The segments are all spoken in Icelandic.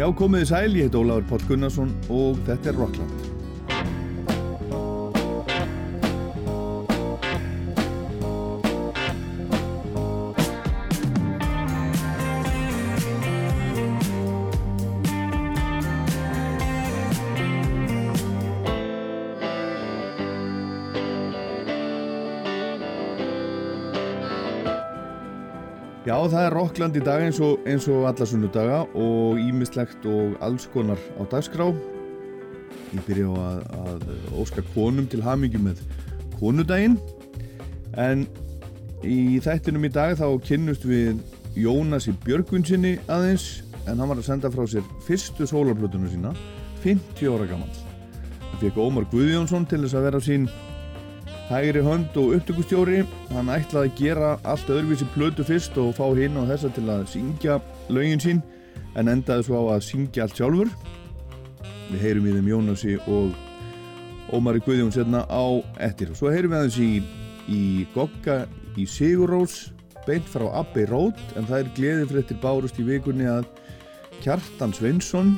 Já, komiði sæl, ég heit Óláður Páll Gunnarsson og þetta er Rockland. Það er Rockland í dag eins og, eins og alla sunnudaga og ímislegt og alls konar á dagskrá. Ég byrja á að, að óska konum til hamingi með konudaginn. En í þættinum í dag þá kynnust við Jónasi Björgvinsinni aðeins en hann var að senda frá sér fyrstu sólarplötunum sína, 50 ára gammal. Það fekk Ómar Guðjónsson til þess að vera sín hægri hönd og upptökustjóri. Hann ætlaði að gera allt öðruvísi plötu fyrst og fá hinn á þessa til að syngja lögin sín en endaði svo á að syngja allt sjálfur. Við heyrum í þeim Jónasi og Ómari Guðjón setna á ettir og svo heyrum við aðeins í, í Gokka í Sigurós beint frá Abbey Road en það er gleðið fréttir bárust í vikunni að Kjartan Svensson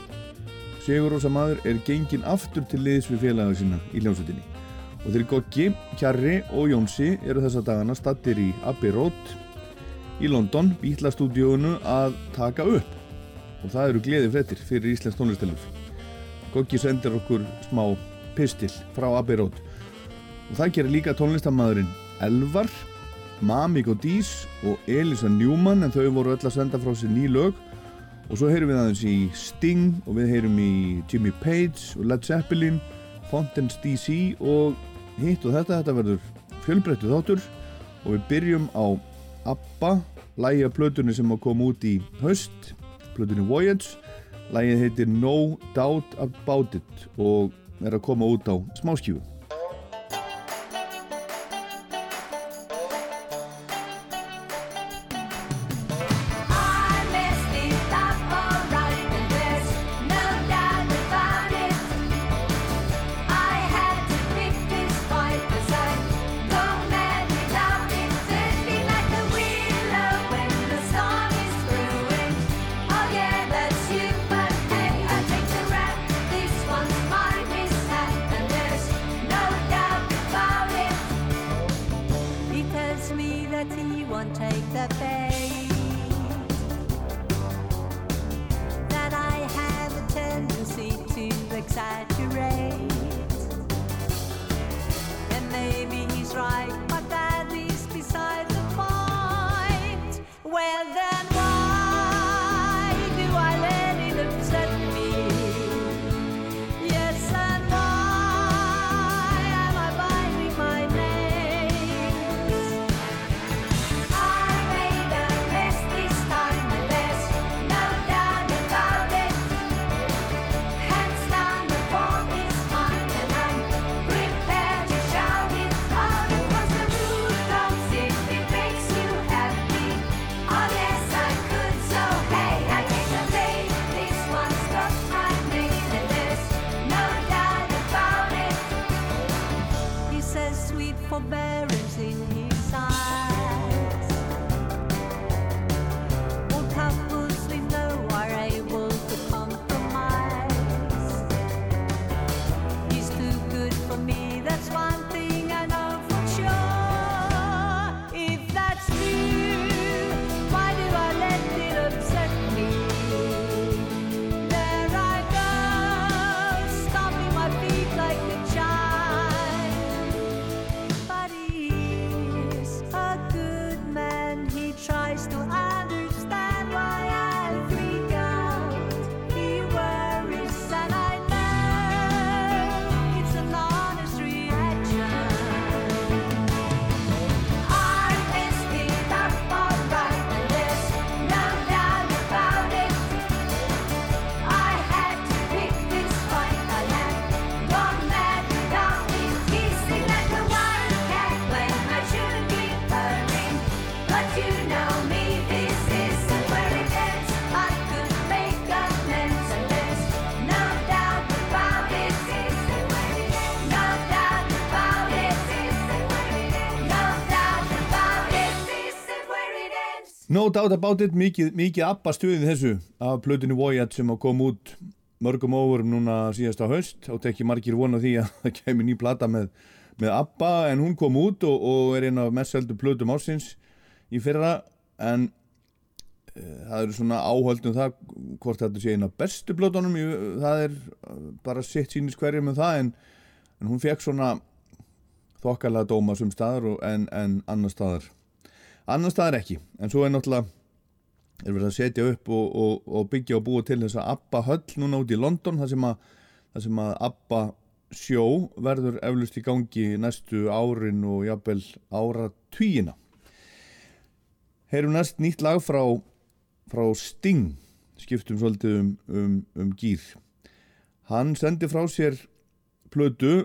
Sigurósa maður er gengin aftur til liðs við félaga sína í hljómsveitinni og þeir Goggi, Kjarri og Jónsi eru þessa dagana stattir í Abbey Road í London, bílastúdíónu að taka upp. Og það eru gleði frettir fyrir Íslands tónlistelur Goggi sendir okkur smá pistil frá Abbey Road og það gerir líka tónlistamæðurinn Elvar, Mamik og Dís og Elisa Newman en þau voru öll að senda frá sér ný lög. Og svo heyrum við aðeins í Sting og við heyrum í Jimmy Page og Led Zeppelin Fontaine's DC og hitt og þetta, þetta verður fjölbreyttu þáttur og við byrjum á ABBA, lægi af plötunni sem kom út í höst, plötunni Voyage, lægið heitir No Doubt About It og er að koma út á smáskífu. No doubt about it, mikið, mikið abba stuðið þessu af plötinu Voyage sem kom út mörgum óverum núna síðasta höst og tekki margir vona því að það kemur ný plata með, með abba en hún kom út og, og er eina af mest seldu plötum ásins í fyrra. En e, það eru svona áhaldum það hvort þetta sé eina bestu plötunum. Það er bara sitt sínis hverjum með það en, en hún fekk svona þokkarlega dóma sem staðar en, en annar staðar annar staðar ekki, en svo er náttúrulega er verið að setja upp og, og, og byggja og búa til þess að Abba höll núna út í London þar sem að, þar sem að Abba sjó verður eflust í gangi næstu árin og jafnvel ára tvíina Heyrum næst nýtt lag frá, frá Sting skiptum svolítið um, um, um gýr hann sendi frá sér plödu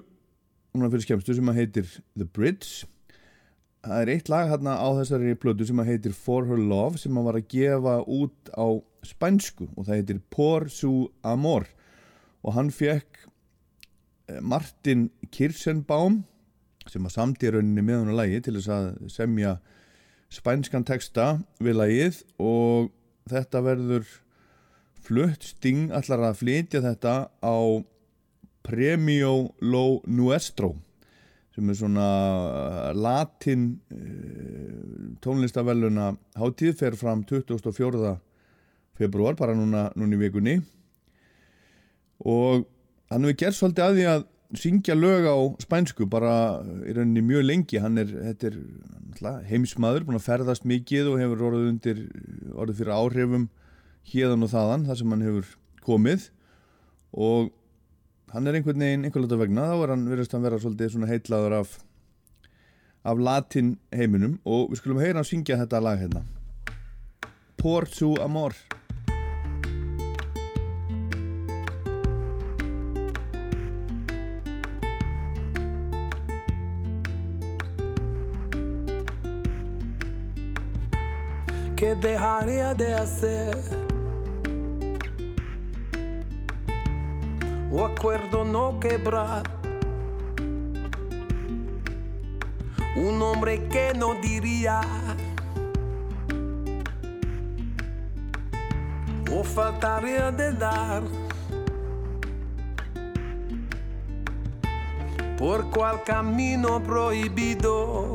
núna fyrir skemmstu sem að heitir The Bridge það er eitt lag hérna á þessari plödu sem að heitir For Her Love sem að var að gefa út á spænsku og það heitir Por Su Amor. Og hann fekk eh, Martin Kirsenbaum sem að samti rauninni með hún á lagi til þess að semja spænskan texta við lagið. Og þetta verður flutt sting allar að flytja þetta á Premio Lo Nuestro sem er svona uh, latin uh, tónlistavelluna hátíð fer fram 24. februar bara núna, í vikunni. Og hann hefur gert svolítið að því að syngja lög á spænsku bara í rauninni mjög lengi. Hann er, er heimsmaður, búin að ferðast mikið og hefur orðið undir orðið fyrir áhrifum híðan og þaðan þar sem hann hefur komið. Og hann er einhvern veginn einhvern veginn vegna, þá er hann verið að vera svolítið svona heitlaður af af latin heiminum. Og við skulum heyra að syngja þetta lag hérna. Por su amor. Que dejaría de hacer o acuerdo no quebrar. Un hombre que no diría o faltaría de dar. Por cual camino prohibido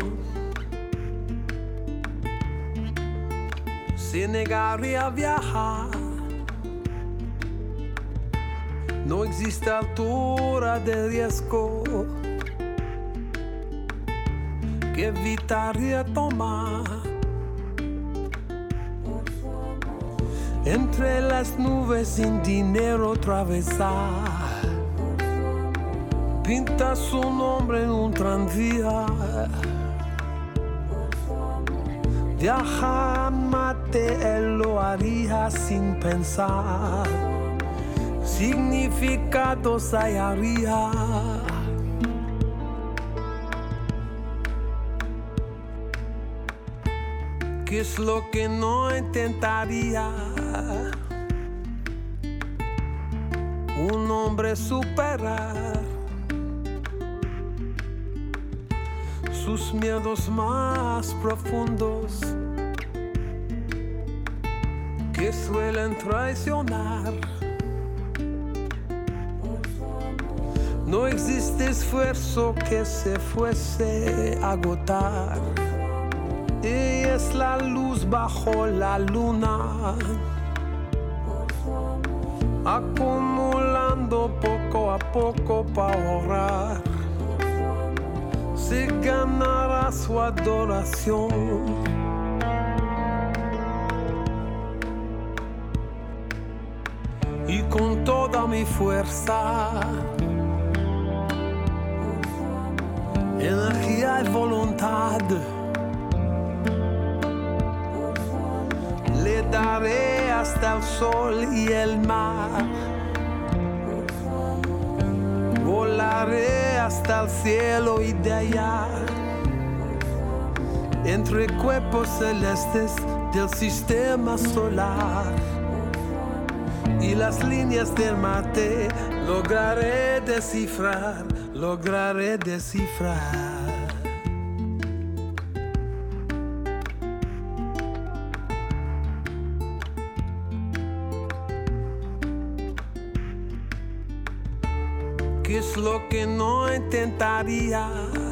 se negaría a viajar. No existe altura de riesgo que evitaría tomar. Entre las nubes sin dinero atravesar. Pinta su nombre en un tranvía. Viaja mate, él lo haría sin pensar significados hallaría. ¿Qué es lo que no intentaría? Un hombre superar sus miedos más profundos que suelen traicionar. Existe esfuerzo que se fuese a agotar. Y es la luz bajo la luna. Acumulando poco a poco para ahorrar. Se ganará su adoración. Y con toda mi fuerza sol y el mar. Volaré hasta el cielo y de allá. Entre cuerpos celestes del sistema solar y las líneas del mate lograré descifrar lograré descifrar. Maria.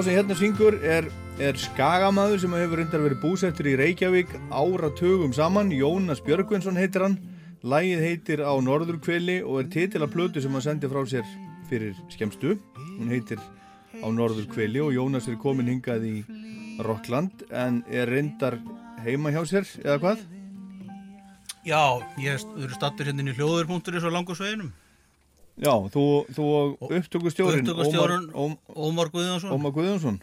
sem hérna syngur er, er skagamaður sem hefur reyndar verið búsettur í Reykjavík áratugum saman, Jónas Björgvinsson heitir hann. Lægið heitir Á norðurkveli og er titil af plötu sem hann sendi frá sér fyrir skemstu hún heitir Á norðurkveli og Jónas er komin hingað í Rockland en er reyndar heima hjá sér, eða hvað? Já, ég er stattur hérna í hljóðurpunktur í svo langu sveinum Já, þú, þú og upptökustjórin Upptökustjórinn Ómar, Ómar Guðjónsson. Ómar Guðjónsson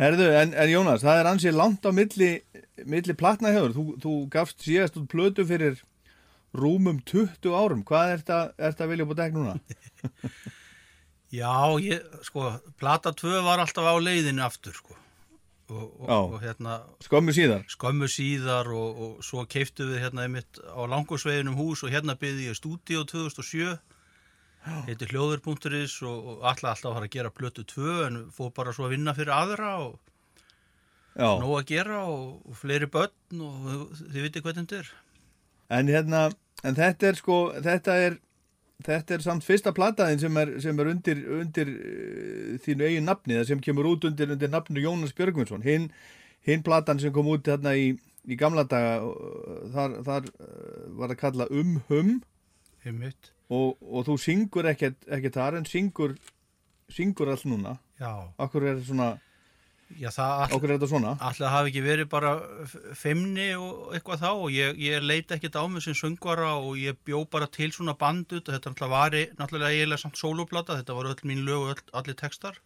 Herðu, en, en Jónas, það er ansið langt á milli, milli platna hefur þú, þú gafst síðast út plötu fyrir rúmum 20 árum hvað er þetta að vilja búið dekk núna? Já, ég, sko, plata 2 var alltaf á leiðinu aftur, sko. Og, og, Já. og hérna, Skömmu síðar skömmu síðar og, og svo keiftu við hérna einmitt á langusveginum hús og hérna byggði ég stúdíu 2007 heiti hljóður.is og, og alltaf alltaf að fara að gera plötu 2 en fór bara svo að vinna fyrir aðra og nóg að gera og, og fleiri börn og þið viti hvernig þetta er. en hérna en þetta er sko, þetta er þetta er samt fyrsta plataðin sem er, sem er undir, undir uh, þínu eigin nafni, það sem kemur út undir, undir nafnu Jónas Björgvinsson hinn hin platan sem kom út þarna í, í gamla daga uh, þar, þar uh, var að kalla Um Hum Einmitt. Og, og þú syngur ekkert, ekkert þar en syngur syngur allt núna? Já, okkur er, svona, já okkur er þetta svona? Alltaf hafi ekki verið bara f- feimni og eitthvað þá? Og ég, ég leita ekkert á mig sem söngvara og ég bjó bara til svona band út og þetta náttúrulega var í- náttúrulega eiginlega samt sóloplata, þetta var öll mín lög og öll, allir textar.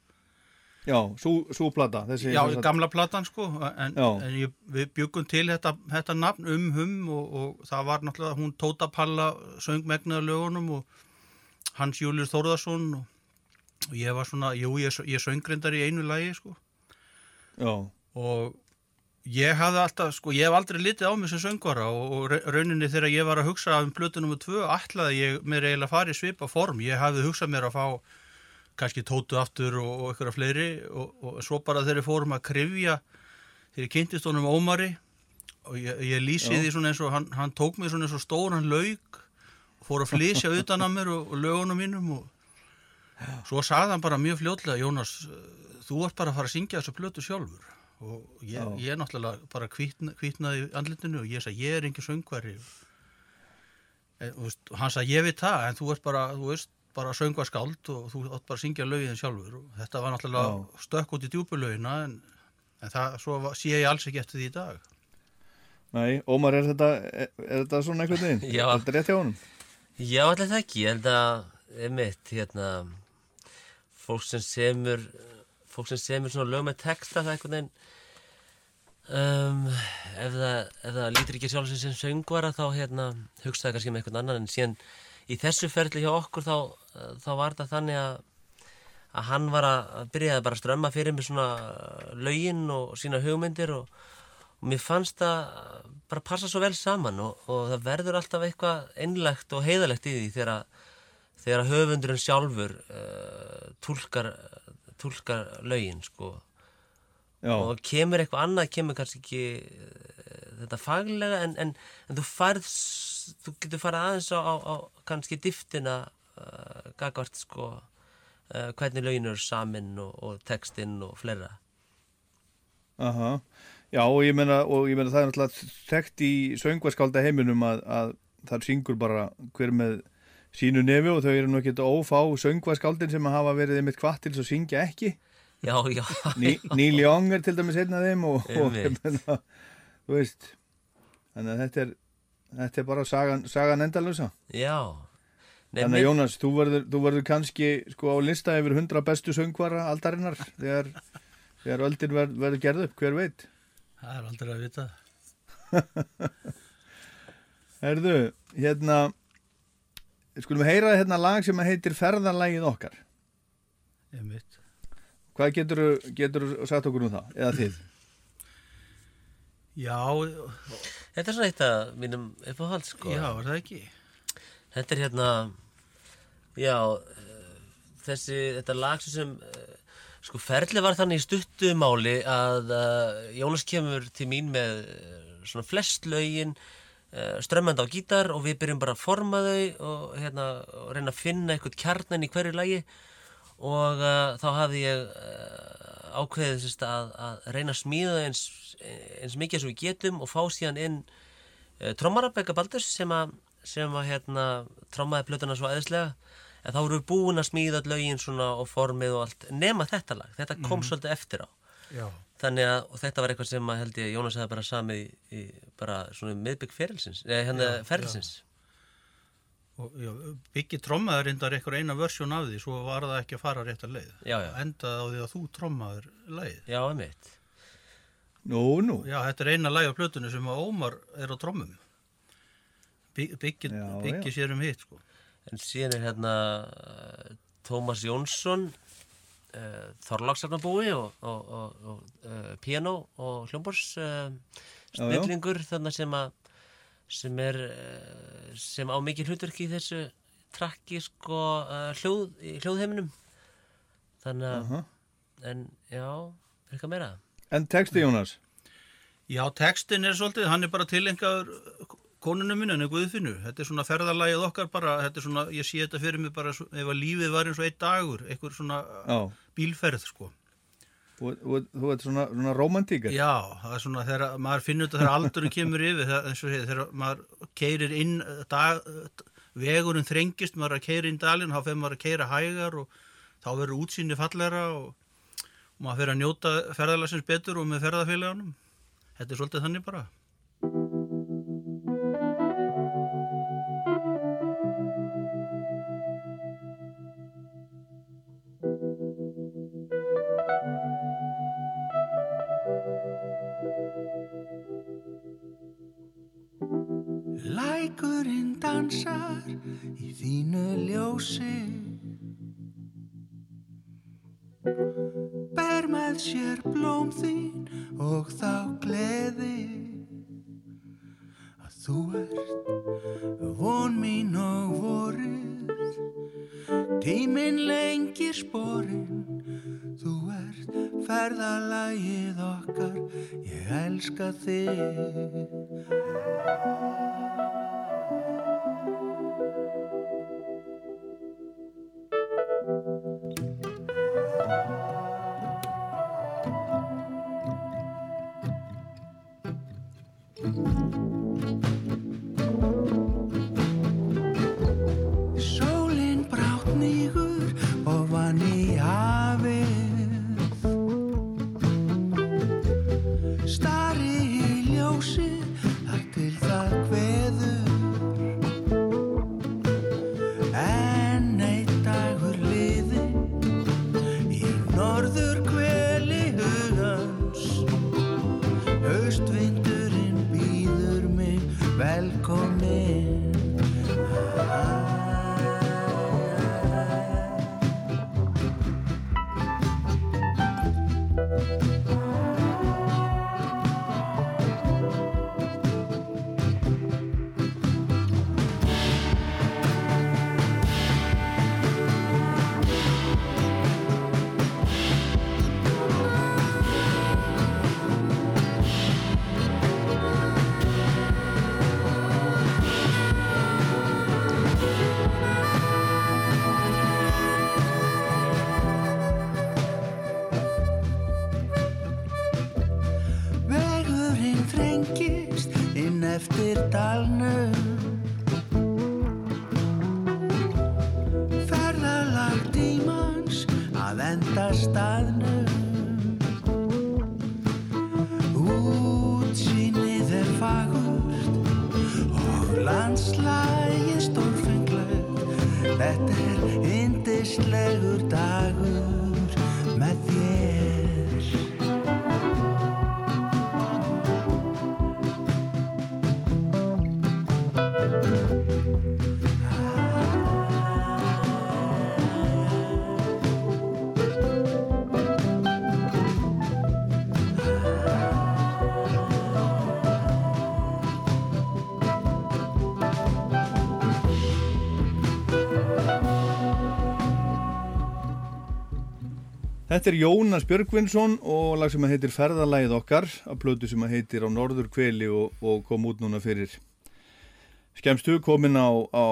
Já, sú, sú plata þessi, Já, gamla platan sko, en, en ég, við byggum til þetta, þetta nafn um hum og, og það var náttúrulega hún Tóta Palla söng megnaða lögunum og Hans Július Þórðarsson og, og ég var svona, jú, ég, ég söngrindar í einu lagi sko. Já, og ég hafði alltaf, sko, ég hef aldrei litið á mig sem söngvara og, og ra- rauninni þegar ég var að hugsa um plötu nr. 2 ætlaði ég mér eiginlega í svipa form. Ég hafði hugsað mér að fá kannski tótu aftur og, og eitthvað fleiri og, og svo bara þegar við fórum að krifja ég kynntist honum Ómari og ég, ég lýsi því svona eins og hann, hann tók mig svona eins og stóran lauk og fór að flysja utan að mér og, og lögunum mínum og svo sagði hann bara mjög fljótlega Jónas, þú ert bara að fara að syngja þessu plötu sjálfur. Og ég, ég náttúrulega bara hvítna, hvítnaði í andlitinu og ég sagði ég er engin en, þú veist, og hann sagði ég veit það en þú ert bara, þú veist, bara söngvarskáld og þú átt bara að syngja lögin sjálfur og þetta var náttúrulega stökk út í djúpulögina en, en það svo var, sé ég alls ekki eftir því í dag nei, Ómar er þetta er, er þetta svona einhvern veginn? Já. Er þetta rétt hjá honum? Já, allir það ekki, ég held að einmitt, hérna fólk sem semur fólk sem semur svona lög með texta það er einhvern veginn um, ef, það, ef það lítur ekki sjálf sem söngvara þá hérna hugsaði kannski með einhvern annan en síðan í þessu ferli hjá okkur þá, þá var þetta þannig að að hann var að að byrjaði bara að strömma fyrir mig svona lögin og sína hugmyndir og, og mér fannst það bara passa svo vel saman og, og það verður alltaf eitthvað einlegt og heiðalegt í því þegar, þegar höfundurinn sjálfur uh, túlkar, túlkar lögin sko. Já, og kemur eitthvað annað, kemur kannski ekki uh, þetta faglega en, en, en þú færð þú getur farið aðeins á, á, á kannski dýftina uh, gagvart sko uh, hvernig lögin eru samin og, og textinn og fleira. Aha. Já, og ég meina, og ég meina það er náttúrulega þekkt í söngvarskálda heiminum að, að það syngur bara hver með sínu nefi og þau eru nú ekki ófá söngvarskáldin sem hafa verið einmitt hvað til þess að syngja ekki. Já, já, Ní, Neil Young er til dæmis einn af þeim og, og meina, þú veist þannig að þetta er þetta er bara sagan, sagan endalösa já þannig að Jónas, þú verður, þú verður kannski sko á lista yfir 100 bestu söngvara aldarinnar þegar, þegar öldin ver, verður gerð upp, hver veit? Það er aldrei að vita. Herðu, hérna skulum heyra hérna lag sem heitir Ferðalagið okkar. Einmitt. hvað getur getur sagt okkur um það, eða þið? Já, Þetta er svona eitt af mínum uppáhald sko. Já, er það ekki? Þetta er hérna Já eh, Þessi, þetta lag sem eh, Sko ferli var þannig í stuttu máli að uh, Jónas kemur til mín með eh, svona flest uh, strömmandi á gítar og við byrjum bara að forma þau og, hérna, og reyna að finna eitthvað kjarnan í hverju lagi. Og uh, þá hafði ég uh, ákveðið sérst, að, að reyna að smíða eins, eins mikið sem við getum og fá síðan inn uh, trommarabekka Baldurs sem að, sem að hérna, trommaði plötuna svo aðeinslega en þá vorum við búin að smíða öll lögin svona og formið og allt nema þetta lag, þetta kom svolítið eftir á Já. þannig að og þetta var eitthvað sem að held ég Jónas hefði bara samið í, í bara svona miðbygg ferilsins, eða hérna ferilsins Og, já, Biggi trommaður reyndar eitthvað eina versjón af því, svo var það ekki að fara rétt að leið. Já, já. Endaði á því að þú trommaður leið. Já, einmitt Nú, nú. Já, þetta er eina læg á plötunni sem að Ómar er á trommum. Biggi já. sér um hitt, sko. En síðan er hérna uh, Tómas Jónsson uh, Þorlagsarnabúi og, og, og, og uh, piano og hljómbors uh, snillingur þannig sem að sem er uh, sem á mikið hlutverki í þessu trakki sko uh, hljóð, í hljóðheiminum þannig að Aha. en já, er eitthvað meira En texti Jónas? Já, textin er svolítið, hann er bara tilengaður konunum minn, hann er Guðfinnu. Þetta er svona ferðalagið okkar bara, þetta er svona, ég sé þetta fyrir mig bara, ef að lífið var eins og einn dagur, einhver svona Já. bílferð, sko. Þú, þú, ert svona, svona romantíkar? Já, það er svona þegar maður finnur þetta þegar aldurinn kemur yfir og segir, þegar maður keirir inn dag, vegurinn þrengist, maður er að keira inn dalinn þá fyrir maður að keira hægar og þá verður útsýni fallegra og, og maður fyrir að njóta ferðalagsins betur og með ferðafélagunum þetta er svolítið þannig bara og þá gleði að þú ert von mín og vorið. Tíminn lengir sporin þú ert ferðalagið okkar. Ég elska þig Þetta er Jónas Björgvinsson og lag sem heitir Ferðalægið okkar af plötu sem heitir á Norður Kveli og, og kom út núna fyrir skemmstu komin á, á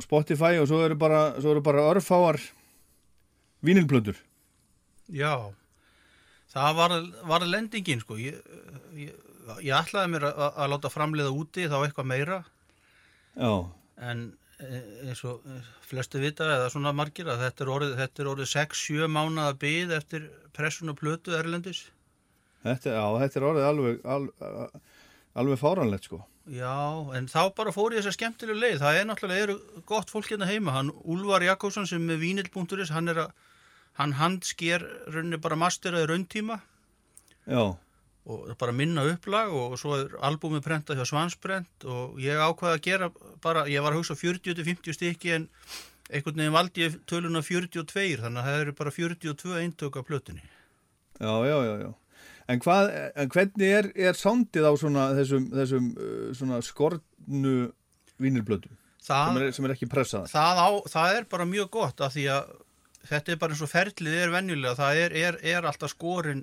Spotify og svo eru bara, svo eru bara örfáar vínilplötur. Já, Það var, var lendingin sko. Ég, ég, ég ætlaði mér að, að láta framleiða úti þá eitthvað meira Já, en eins og e, flestu vita eða svona margir að þetta er orðið, orðið 6-7 mánuða byð eftir pressun og plötu erlendis. þetta, já, þetta er orðið alveg, alveg, alveg fáranlegt sko. Já, en þá bara fór ég þess að skemmtilegu leið. Það er náttúrulega eru gott fólk hérna heima. Hann Úlvar Jakobsson sem er vínil.is, hann er að, hann handsker rauninni bara masteraði rauntíma Já, og bara minna upplag og svo er albúmið prentað hjá Svansbrent og ég ákvaði að gera bara, ég var að hugsa 40-50 stykki en einhvern veginn valdi ég töluna 42 þannig að það eru bara 42 eintök af plötunni. já, já, já, já. En, hvað, en hvernig er, er sándið á svona þessum, þessum uh, svona skortnu vínilblötu sem, sem er ekki pressaðar? það, á, það er bara mjög gott af því að þetta er bara eins og ferlið er venjulega, það er, er, er alltaf skorin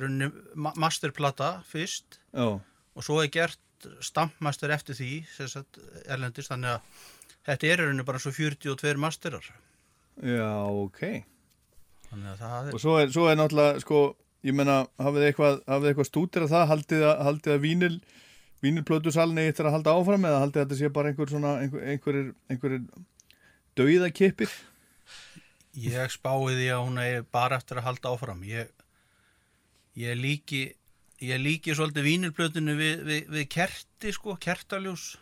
rauninni ma- masterplata fyrst Já, og svo er gert stampmaster eftir því sagt, erlendist, þannig að þetta er í rauninni bara og 42 masterar já, ok. þannig að það er Og svo er, svo er náttúrulega, sko, ég menna, hafið eitthvað, eitthvað stútir að það, haldið að, haldið að vínil, vínilplötusalni eittir að halda áfram eða haldið að þetta sé bara einhver svona, einhver, einhverjir, einhverjir dauðakippir? ég spáði því að hún er bara eftir að halda áfram ég, ég líki ég líki svolítið vínilplötinu við, við, við kerti sko, kertaljós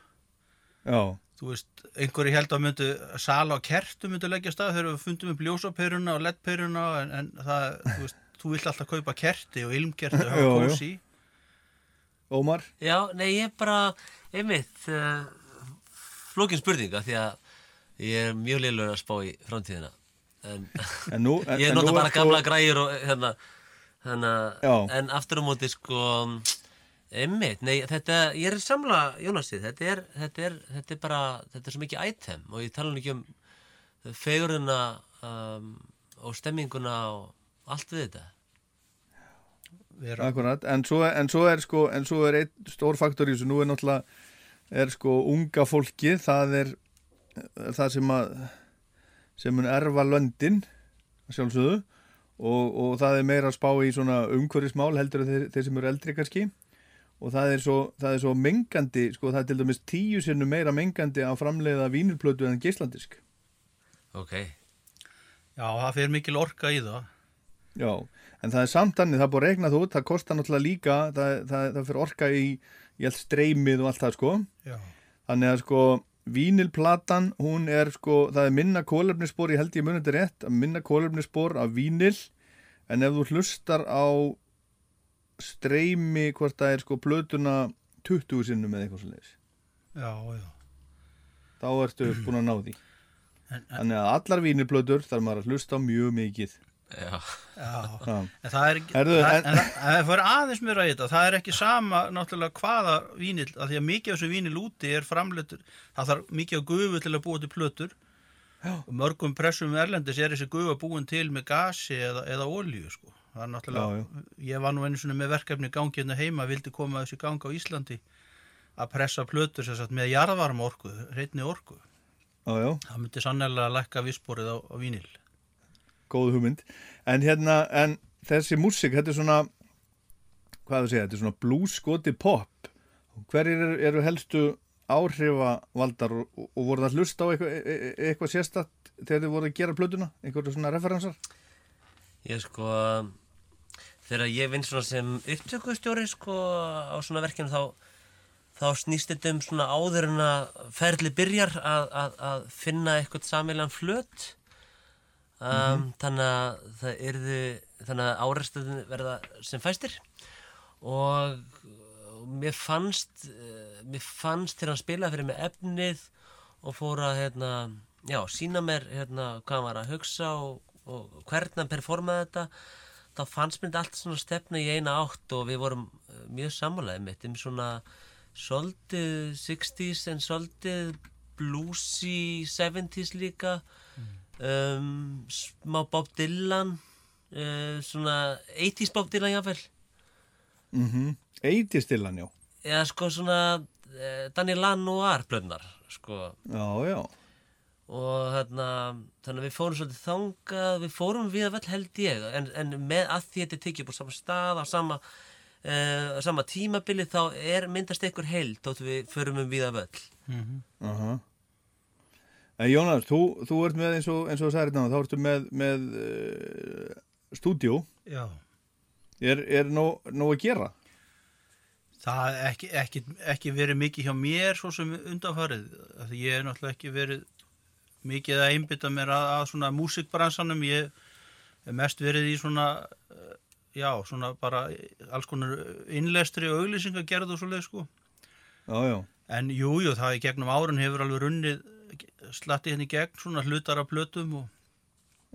Já, þú veist, einhverju held að myndu sala á kertu myndu leggja stað þegar við fundum upp ljósaperuna og leddperuna en, en það, þú veist, þú vilt alltaf kaupa kerti og ilmkerti og hafa kósi Ómar? Já, nei, ég er bara, einmitt, uh, flókin spurninga því að ég er mjög liðlur að spá í framtíðina. En En nú, en, ég nota bara gamla græjur og hérna, hérna, Já. en aftur á móti, sko, einmitt, nei, þetta, ég er samla, Jónasið, þetta er, þetta er, þetta er bara, þetta er svo mikið item og ég tala ekki um fegurina um, og stemminguna og allt við þetta. Akkurat, en svo, en svo er sko, en svo er einn stór faktor í þessu, nú er náttúrulega er sko unga fólki, það er er það sem að sem mun erfa löndin að sjálfsögðu og, og það er meira að spá í svona umhverfismál heldur en þeir, þeir sem eru eldri kannski. Og það er svo, það er svo mengandi, sko það er til dæmis tíu sinnu meira mengandi að framleiða vínilplötu en geislandisk Ok, já, það fer mikil orka í það. Já, en það er samt annir, það búið að regna þú, það kostar náttúrulega líka, það, það, það fyrir orka í, í allt streymið og allt það sko. já, Þannig að sko vínilplatan, hún er sko, það er minna kólefnisspor, ég held ég munið þetta rétt, minna kólefnisspor af vínil, en ef þú hlustar á streymi, hvort það er sko plötuna 20 sinnum eða eitthvað svo leiðis, já, já þá ertu búin að ná því. en, en, Þannig að allar vínilplötur þarf maður að hlusta mjög mikið. Já, já, en það er Herðu, það, en- en, en það fyrir aðeins mér að þetta. Það er ekki sama náttúrulega hvaða vínil, af því að mikið af þessu vínil úti er framleitur, það þarf mikið af gufu til að búa til plötur. Já. og mörgum pressum erlendis er þessi gufa búin til með gasi eða, eða olíu sko. það er náttúrulega, ég var nú einu svona með verkefni gangi hérna heima, vildi koma þessi gang á Íslandi að pressa plötur sem sagt, með jarðvarma orku, reytni orku. Já, já. það myndi sannlega að lækka vissporið á, á vínil góð hugmynd. En hérna, en þessi músík þetta er svona hvað það segja, þetta er svona blues skoti pop. Hverjir eru, eru helstu áhrifavaldar og, og, voru það hlust á eitthvað, e, e, eitthvað sérstatt þegar þið voru að gera plötuna, einhverju svona referensar? Ég sko, þegar ég vinn svona sem upptökustjóri sko á svona verkefni þá þá snýst þetta um svona áður en að ferli byrjar að, að, að finna eitthvað samilan flöt um, þannig að það yrðu þannig að áreistöðin verða sem fæstir. Og og mér fannst eh, mér fannst þegar hann spilaði fyrir mig efnið og fór að hérna, já, sína mér hérna, hvað var að hugsa og, og hvernig hann performaði þetta þá fannst mér þetta allt svona stefna í eina átt og við vorum eh, mjög sammálaðið mitt um svona svolítið 60s en svolítið bluesy 70s líka um, smá Bob Dylan uh, svona 80s Bob Dylan jáfnvel mm -hmm. Eitistillan, já eða sko svona uh, Daniel Lanoir blöndar sko Já, já, og hérna, þannig að við fórum svolítið þangað, við fórum við að vel held ég, en, en með að því þetta er tekið upp á sama stað, á sama, uh, sama tímabili, þá er myndast einhver held, þóttu við förum um við að vel. Aha. En Jónas, þú, þú ert með eins og, eins og þú sagðir náttúrulega, þá ertu með, með uh, stúdíó. Já. Er, er nóg, nóg að gera? Það er ekki, ekki, ekki verið mikið hjá mér svo sem undanfarið. Því ég hef náttúrulega ekki verið mikið að einbytta mér að, að svona músikbransanum. Ég hef mest verið í svona, eh, já, svona bara alls konar innlestri og auglýsingagerð og svoleið sko. Já, já. En jú, jú, það í gegnum árun hefur alveg runnið slatti henni gegn svona hlutar af plötum og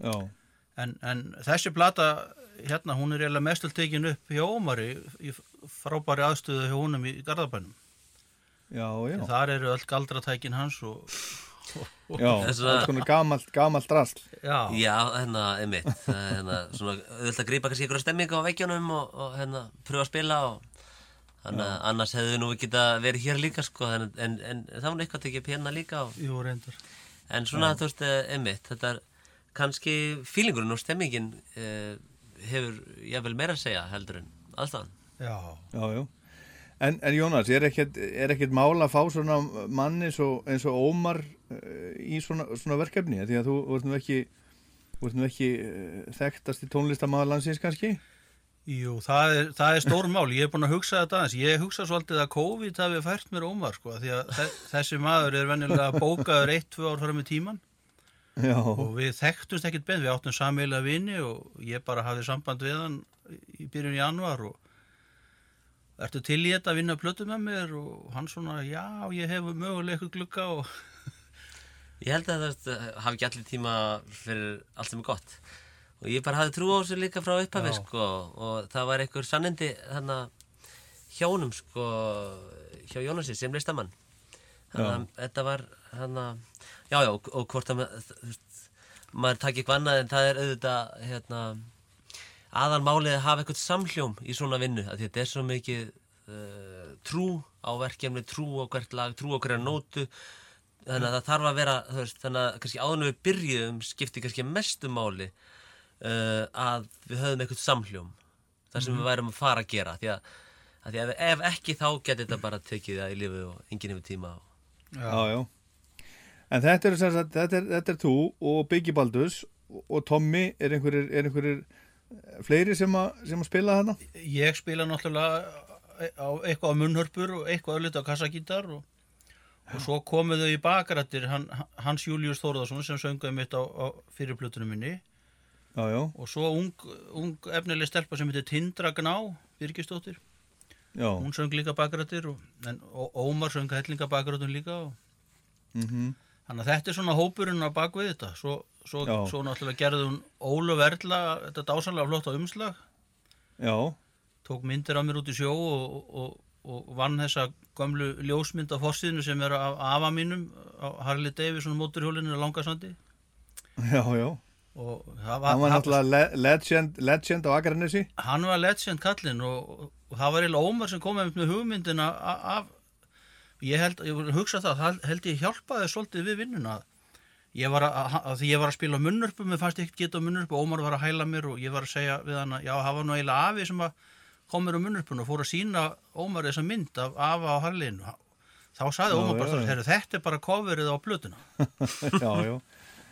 Já, En, en þessi plata, hérna, hún er eiginlega mestul tekin upp hjá Ómari í frábæri aðstöðu hjá honum í Garðabænum. já, já. Þar eru öll galdratækin hans og, Já, Þess að- alls konar gamalt, gamalt drasl. já, Já, hérna, einmitt, það er hérna, svona, auðvitað að grípa kannski einhverja stemmingu á veggjónum og, og hérna, pröfa að spila og þannig að annars hefðu við nú geta verið hér líka, sko, en, en, en það var nú eitthvað tekið upp hérna líka og, jú, reyndar. en svona, þú veist, eh, einmitt, þetta er kannski fílingurinn og stemmingin eh, hefur jáfnvel meira að segja heldur en aðstæðan. Já, Já, já. En, en Jónas, er ekkert, er ekkert mál að fá svona mann eins og, eins og Ómar uh, í svona, svona verkefni? Því að þú ert nú ekki, ekki uh, þekktast í tónlistamæður landsins kannski? jú, það er, það er stór mál. Ég er búin að hugsa þetta aðeins. Ég hugsa svolítið að COVID hafi fært mér Ómar, sko, því að þe- þessi maður er venjulega bókaður eitt, tvö ár fram í tíman Já, og við þekktumst ekkert beint, við áttum sameiginlega vini og ég bara hafði samband við hann í byrjun januar og ertu til í þetta að vinna plötu með mér? Og hann svona, já, ég hef mögulega eitthvað glugga og Ég held að það hafi ekki allir tíma fyrir allt sem er gott og ég bara hafði trú á þessu líka frá upphafi sko og það var einhver sannindi hérna hjónum sko hjá Jónasi sem listamann. Þannig að þetta var hérna já já og, og hvort að ma- þú veist, maður takk eitthvað annað en það er auðvitað hérna aðalmálið að hafa eitthvað samhljóm í svona vinnu að þetta er svo mikið uh, trú á verkefni, trú á hvert lag, trú á hverja nótu. Þannig að það þarf að vera veist, þannig að kannski áður en við byrjuðum skipti kannski mestu máli uh, að við höfum eitthvað samhljóm þar sem við værum að fara að gera því að, að því að ef, ekki þá geti þetta bara tekið það í lífið og enginn hefur tíma og... já, já. En þetta er, sagt, þetta er, þetta er þú og Biggie Baldus og, Tommy, er einhverjir, er einhverjir eh, fleiri sem, a, sem að spila þarna? ég spila náttúrulega á eitthvað á munnhörpur og eitthvað öllita á kassagítar og, og svo komu þau í bakarættir hann, Hans Július Þórðarsson sem söngaði mitt á, á fyrirplutunum minni Já, já, og svo ung, ung efnileg stelpa sem heitir Tindra Gná Birgisdóttir, já. hún söng líka bakarættir og, og Ómar söng hellinga bakarættum líka og, Mm þannig að þetta er svona hópurinn á bakvið þetta. Svo, svo, svo náttúrulega gerði hún Ólu Verla þetta dásanlega flott á umslag. Já, tók myndir af mér út í sjó og, og, og vann þessa gömlu ljósmynd á fórsíðinu sem er af afa mínum Harley Davidson móturhjólinu á Langasandi. Já, já. Og það Hann var, var náttúrulega le legend, legend á Akarnesi. hann var legend kallinn og, og það var eiginlega Ómar sem kom með hugmyndina af ég held, ég vil hugsa það, held ég hjálpaði svolítið við vinnuna. Ég var að, að, því ég var að spila munnurpu mér fannst ég ekkert geta munnurpu, Ómar var að hæla mér og ég var að segja við hann að já, það var nú eiginlega afi sem að kom mér á munnurpun og fór að sína Ómar þessa mynd af afa á Harleyinu. Þá sagði Ómar bara, þetta er bara coverið á plötuna. Já, já.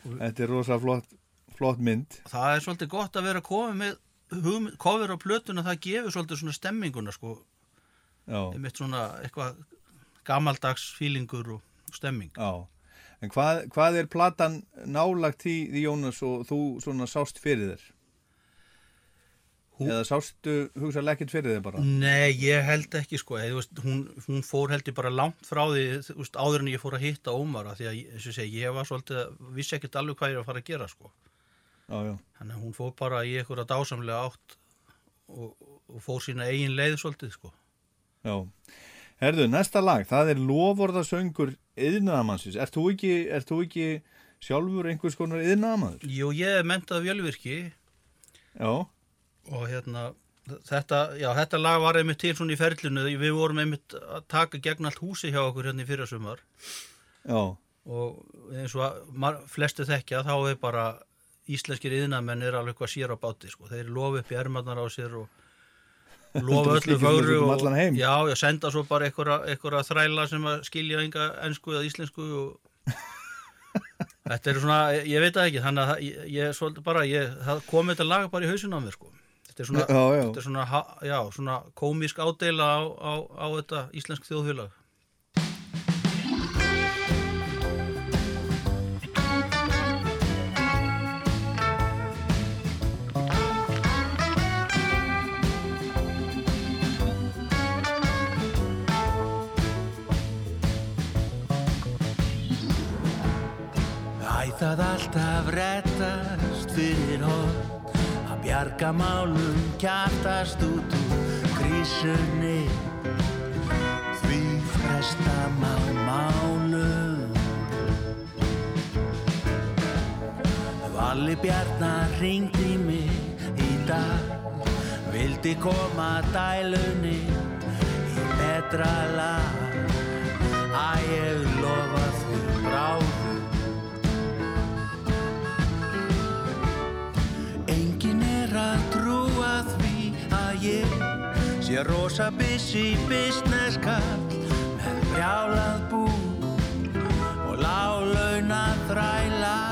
Þetta er rosa flott, flott mynd. það er svolítið gott að vera komið með cover á plötuna, það gefur svolítið svona stemminguna sko, einmitt svona eitthvað gamaldags fílingur og stemming já. En hvað, hvað er platan nálagt í, í Jónas og þú svona sást fyrir þér? Hún- Eða sástu hugsaðlega ekkert fyrir þér bara? Nei, ég held ekki sko þú veist, hún, hún fór held ég bara langt frá því veist, áður en ég fór að hitta Ómar af því að og segi, ég var svolítið vissi ekkert alveg hvað ég var að fara að gera sko. Þannig að hún fór bara í einhverja dásamlega átt og, og fór sína eigin leið svolítið sko. Já. Herðu, næsta lag, það er lofvorðasöngur yðnaðamannsins. Ert þú ekki, þú ekki sjálfur einhvers konar yðnaðamaður? Jú, ég er mentað vjölvirki Já, og hérna þetta, já, þetta lag var einmitt til svona í ferlinu. Við vorum einmitt að taka gegn allt húsi hjá okkur hérna í fyrrasumar. Já, og eins og flestu þekkja þá er bara íslenskir yðnamenn er alveg eitthvað sér á báti sko. þeir lofa upp í ermarnar á sér og lofa öllu um og, já, já, senda svo bara einhverja, þræla sem að skilja enga ennsku eða íslensku og þetta er svona, ég veit það ekki þannig að ég, ég svolítið bara ég, það kom þetta lag bara í hausinn á mér sko. þetta er svona, Já. Þetta er svona, svona komísk ádeila á, á, á þetta íslensk þjóðfélag alltaf rettast fyrir hot að bjarga málum kjartast út úr krísunni. Því fresta má málum. Valli Bjarnar ringdi mig í dag. Vildi koma dælunni í betra lag. Að ég lofa ég sé rosa busy business kall með brjálað bú og lálauna þræla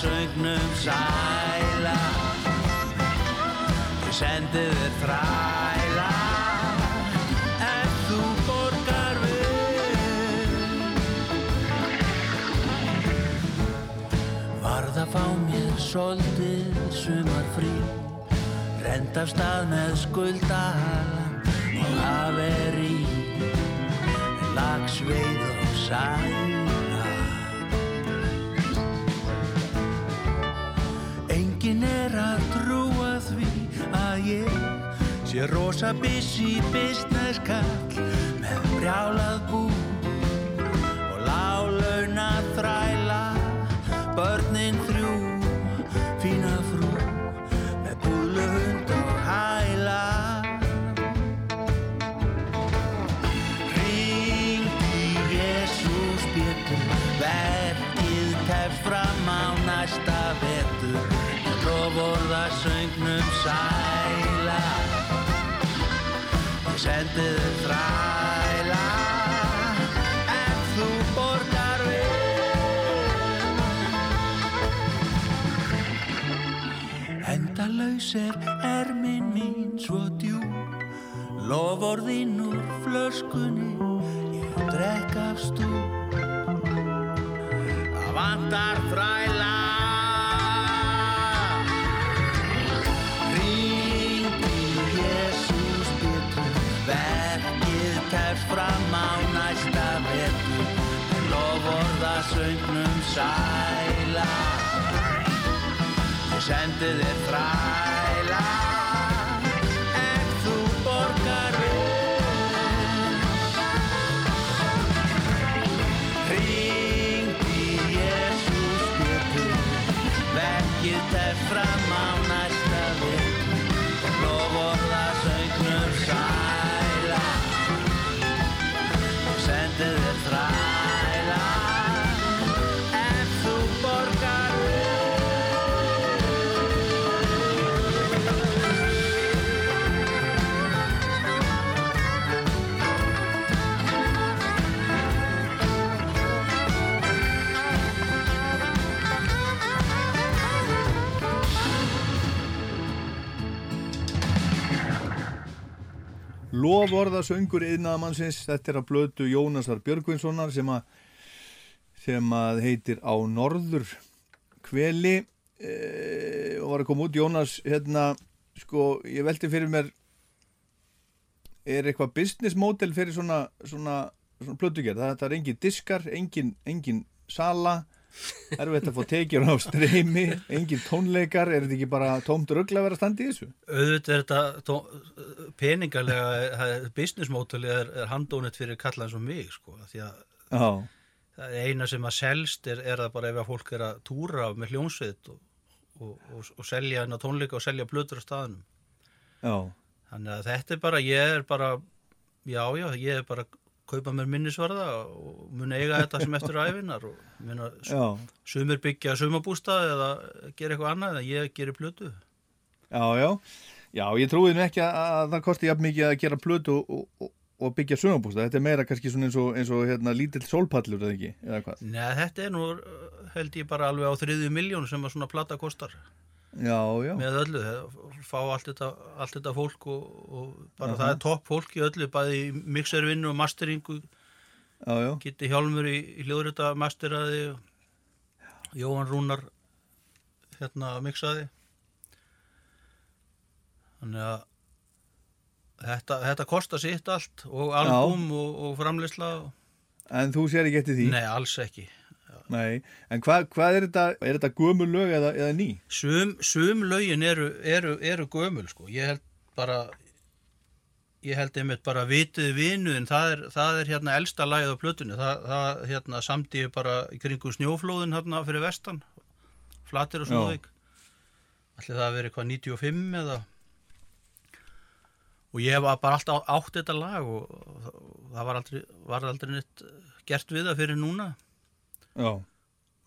söngnum sæla. Ég sendi þér þræla. Ef þú borgar vel. Varð að fá mér soldið sumar frí Rend af stað með skuldahalan og haveri Lagsveið og sæla ég sé rosa busy business kall með brjálað bú ég sendi þér þræla ef þú borgar vel Endalaus er ermin mín svo djú Lofórðinn úr flöskunni Ég drekk af stú Það vantar þræla sæla. Ég sendi þér þræla Loforða söngur yðnaðamannsins, þetta er að blötu Jónasar Björgvinssonar sem að, sem að heitir Á Norður Kveli e, og var að koma út Jónas, hérna, sko, ég velti fyrir mér er eitthvað business model fyrir svona, svona, svona plötugerð? Það, það er engin diskar, engin, engin sala, erfitt að fá tekjur á streymi, engin tónleikar, er þetta ekki bara tómt röggla að vera að standa í þessu? auðvitað er þetta tó- peningalega, business model er, er handónit fyrir kalla eins og mig sko, því að Já, það er eina sem að selst er, er það bara ef að fólk er að túra með hljónsveit og, og, og, og selja hennar tónleika og selja blöður á staðnum. Já, þannig að þetta er bara, ég er bara já, já, ég er bara að kaupa mér minnisvarða og mun eiga þetta sem eftir æfinar og minna, sumir byggja sumabústað eða gera eitthvað annað en ég gerir blödu já, já. Já, ég trúið nú ekki að, að það kosti jafn mikið að gera plötu og, og, og byggja sumabústa. Þetta er meira kannski eins og, eins og hérna, lítill sólpallur, eða ekki? Eða hvað? Nei, þetta er nú held ég bara alveg á þriðju miljón sem að svona plata kostar Já, já, með öllu, fá allt þetta, allt þetta fólk og, og bara Aha. það er topp fólk í öllu, bæði í mixervinnu og masteringu, Gitti Hjálmur í, í hljóðrita masteraði Jóhann Rúnar hérna mixaði. Þannig að þetta, þetta kostar sitt allt og albúm og, og framleysla en þú sér ekki eftir því? nei, alls ekki Nei, en hvað hva er þetta, er þetta gömul lög eða, eða ný? Sum, sum lögin eru, eru, eru gömul sko. Ég held bara ég held einmitt bara vitið vinu en það er, það er hérna elsta lagið á plötunni. Það, það hérna ég bara í kringu snjóflóðin hérna fyrir vestan. Flatir og snóðvík. Ætli það að vera eitthvað 95 eða og ég var bara alltaf átt þetta lag og það var aldrei, var aldrei neitt gert við það fyrir núna. Já,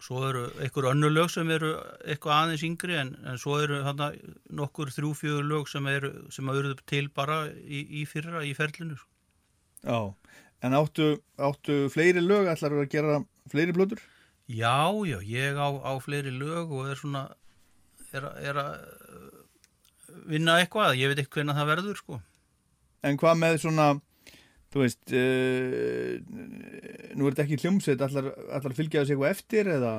Svo eru einhver önnur lög sem eru eitthvað aðeins yngri en, en svo eru þarna nokkur þrjú, fjögur lög sem eru sem eru til bara í, í fyrra í ferlinu. sko. já. En áttu, áttu fleiri lög, ætlar að gera fleiri plötur? Já, já, ég á, á fleiri lög og er svona er, er að uh, vinna eitthvað, ég veit ekki hvernig það verður sko. En hvað með svona, þú veist, uh, nú er þetta ekki hljómsveit, ætlar, ætlar að fylgja þessi eitthvað eftir eða?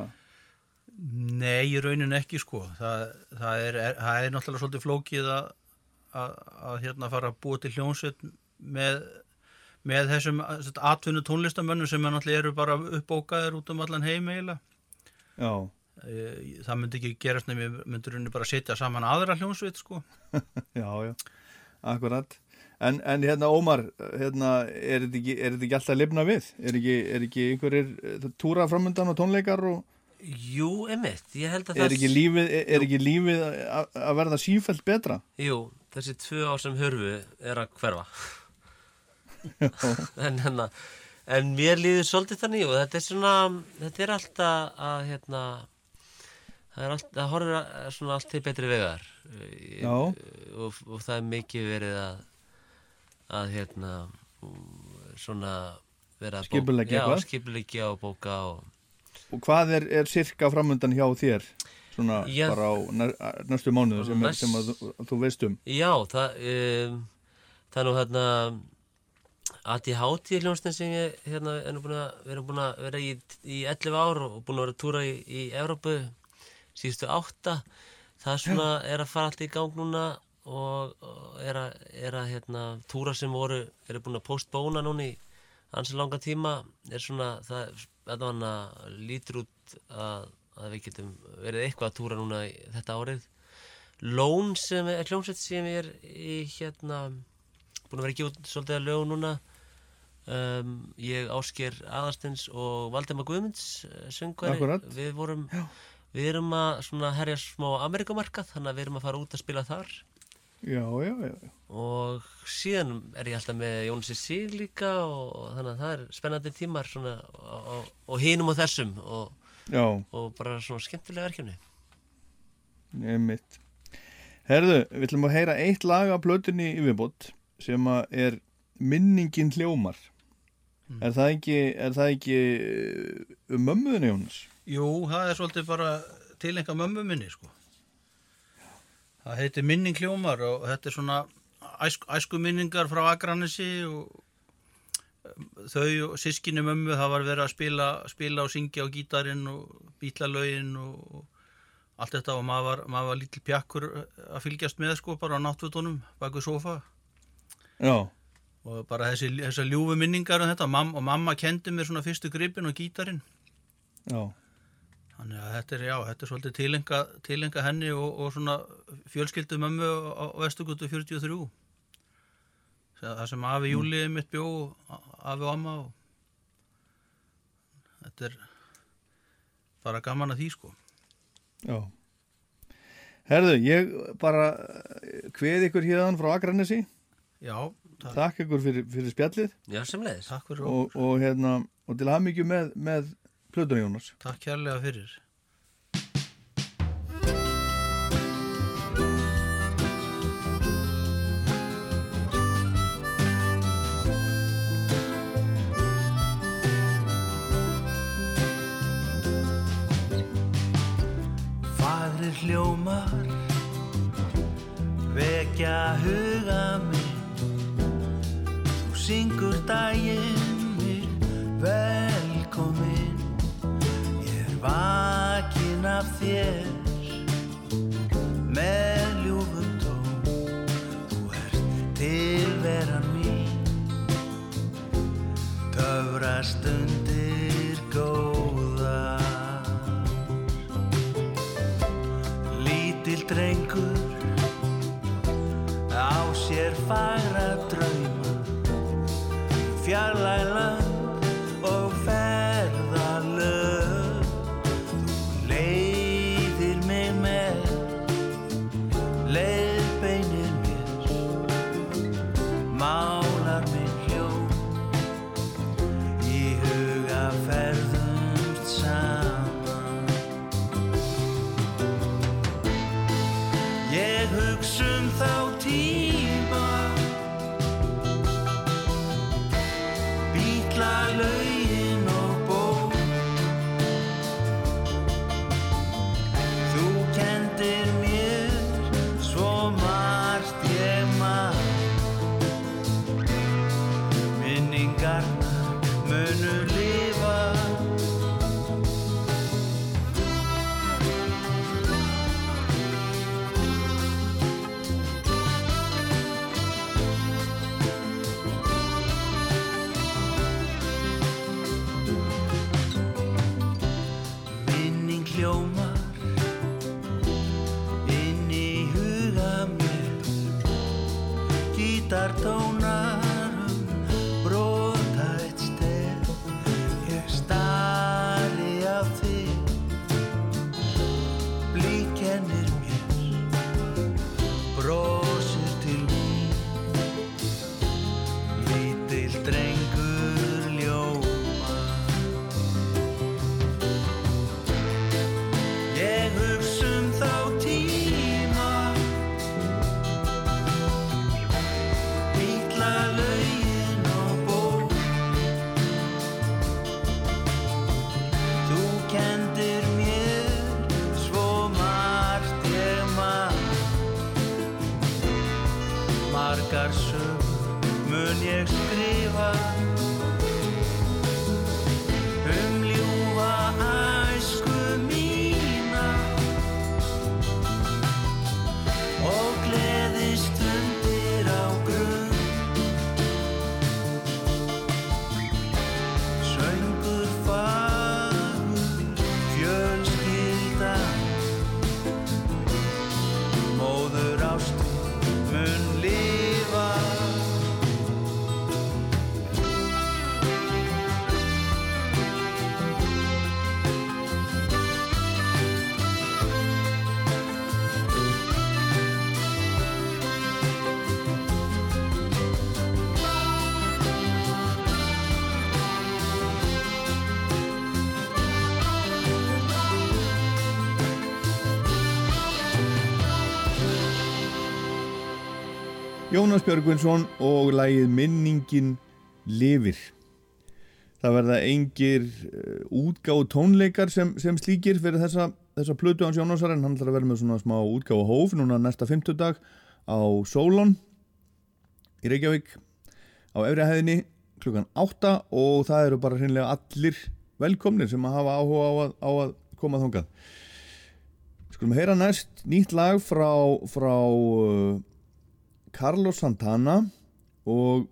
Nei, í raunin ekki sko. Það, það, er, er, það er náttúrulega svolítið flókið að, að, að hérna fara að búa til hljónsveit með, með þessum atvinnu tónlistamönnum sem er náttúrulega eru bara uppbókaðir út um allan heim eiginlega. Já, Eh, Það myndi ekki gerast nefnir, myndur henni bara setja saman aðra hljónsveit sko. já, já, akkurat. En, en hérna Ómar, hérna, er þetta ekki, er þetta ekki alltaf lifna við? Er ekki, er ekki einhverjir eh, túra framöndan og tónleikar og Jú, emitt, ég held að er það ekki lífið, er, er ekki lífið að, að verða sífælt betra? Jú, þessi tvö ár sem hörfu er að hverfa en, hérna, en mér líður svolítið þannig og þetta er svona þetta er alltaf að hérna, það er alltaf það horfir að, svona allt til betri vegar Já. og, og það er mikið verið að að hérna svona vera að bóka- skipuleggja og bóka og Og hvað er, er sirka framöndan hjá þér? Svona Já. bara á næ- næstu mánuðu sem, Næst- sem að, þú- þú veist um. Já, það, um, það er nú hérna ADHD hljónstin sem ég hérna, er nú búin að vera búin að vera í, í 11 ár og búin að vera að túra í, í Evrópu síðustu átta það svona er að fara allt í gang núna og, og er að, er að hérna, túra sem voru eru búin að postbóna núna í ansi langa tíma er svona það þetta hann að lítur út að, að við getum verið eitthvað að túra núna í þetta árið. Lón sem er hljómsveit sem er í hérna búin að vera ekki út svolítið að lögu núna um, ég Ásker Aðarstins og Valdemar Guðmunds eh, söngvari, Akkúrat. við vorum við erum að herja smá Amerikamarkað, þannig að við erum að fara út að spila þar Já, já, já. og síðan er ég alltaf með Jónsi Sig líka og þannig að það er spennandi tímar svona og, og, og hinum og þessum og, Já, og bara svona skemmtilega verkefni nefnitt. Herðu, við ætlum að heyra eitt lag af plötunni í viðbót sem að er Minningin hljómar. Er það ekki, er það ekki uh, um mömmuðinu, Jónas? Jú, það er svolítið bara tilenga mömmu minni sko. Það heitir Minning hljómar og þetta er svona æsku, æsku minningar frá Akranessi og um, þau og sískinni mömmu það var verið að spila, spila og syngja á gítarinn og bítlalögin og, og allt þetta og maður var, maður var lítil pjakkur að fylgjast með sko bara á náttfutunum baku sofa Já, og bara þessi, þessar ljúfu minningar um þetta. Og mamma kendi mér svona fyrstu gripin og gítarinn. Já, þannig að þetta er, já, þetta er svolítið tilenga, tilenga henni og, og svona fjölskyldu mömmu á, Vestugutu 43 það sem afi Júli mitt bjó afi og amma og þetta er bara gaman að því sko já. Herðu, ég bara hveð ykkur hérðan frá Akranesi. já, takk, Takk ykkur fyrir, fyrir spjallið Já, semleiðis. takk fyrir og, okkur og, hérna, og til hafmyggju með, með Plötun Jónas. takk kærlega fyrir. Fagrir hljómar vekja huga minn. Þú syngur daginn minn velkomin af þér með ljúfum tón. Þú ert tilveran mín. Töfra stundir góðar Lítill drengur á sér fagra drauma. Fjarlæg Jónas Björgvinsson og lagið Minningin lifir. Það verða engir uh, útgáðu tónleikar sem, sem slíkir fyrir þessa, þessa plötu hans Jónasar en hann ætlar að vera með svona smá útgáðu hóf núna næsta fimmtudag á Solon í Reykjavík á Efrihæðinni klukkan 8 og það eru bara hreinlega allir velkomnir sem að hafa áhuga á að, á að koma þangað. Skulum heyra næst nýtt lag frá, frá uh, Carlos Santana og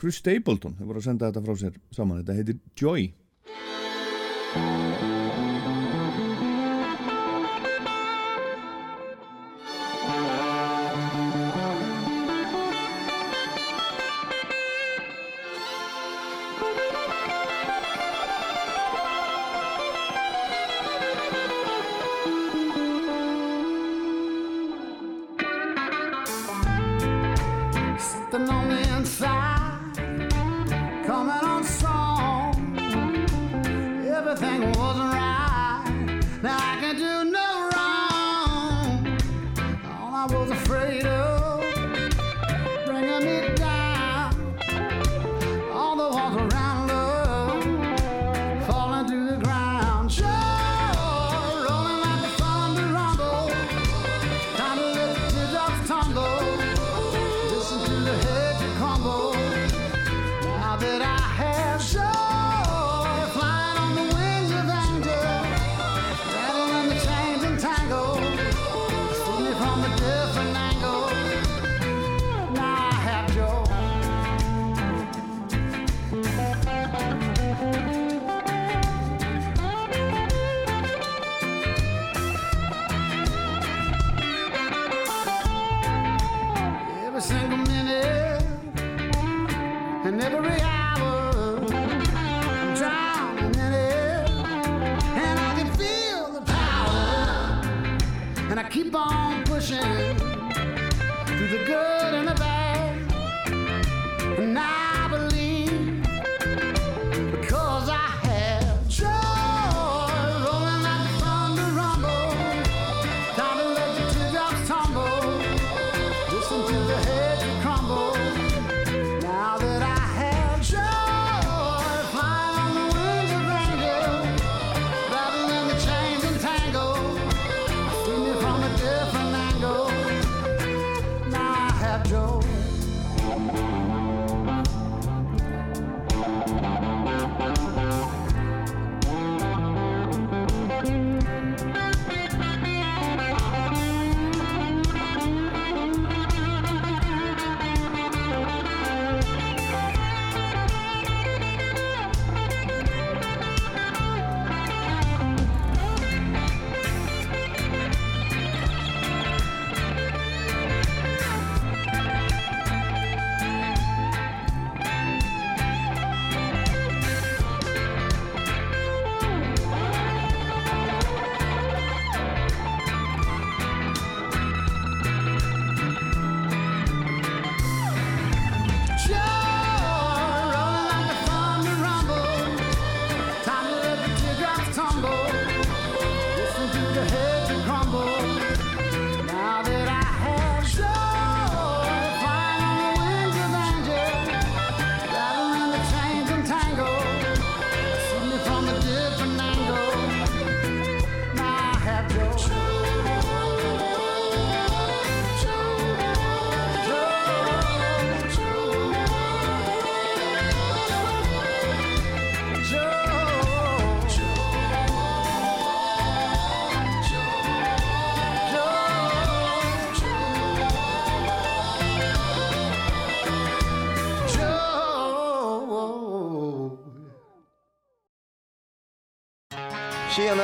Chris Stapleton, þau voru að senda þetta frá sér saman, þetta heitir Joy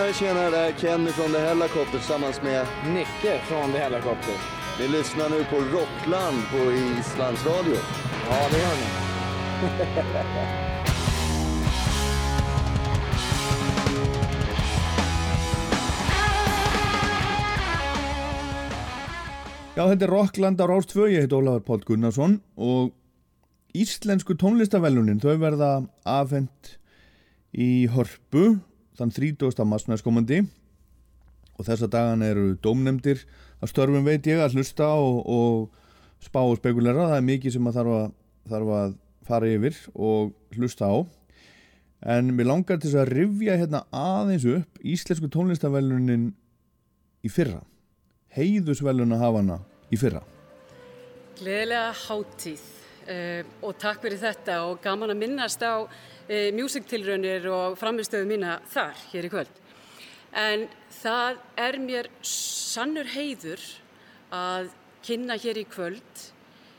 Tjenare, tjenare, det är Kenny från The Hellacopter tillsammans med Nicke från The Helicopter. Ni lyssnar nu på Rockland på Islands Radio. Ja, det gör ni. Já, þetta er Rockland á Rástfö, ég heit Ólafur Páll Gunnarsson og íslensku tónlistavelunin, þau verða afhent í Hörpu þann 30. mars næstkomandi. Og þessa dagan eru dómnefndir. Að störfum veit ég að hlusta og, og spá og spekulera, það er mikið sem að þarf að, þarf að fara yfir og hlusta á. En mér langar til að rifja hérna aðeins upp íslensku tónlistavelunin í fyrra. Heiðusveluna hafana í fyrra. Gleðilega hátíð. Uh, og takk fyrir þetta. Og gaman að minnast á uh, músiktilraunir og framistöðu mína þar hér í kvöld. En það er mér sannur heiður að kynna hér í kvöld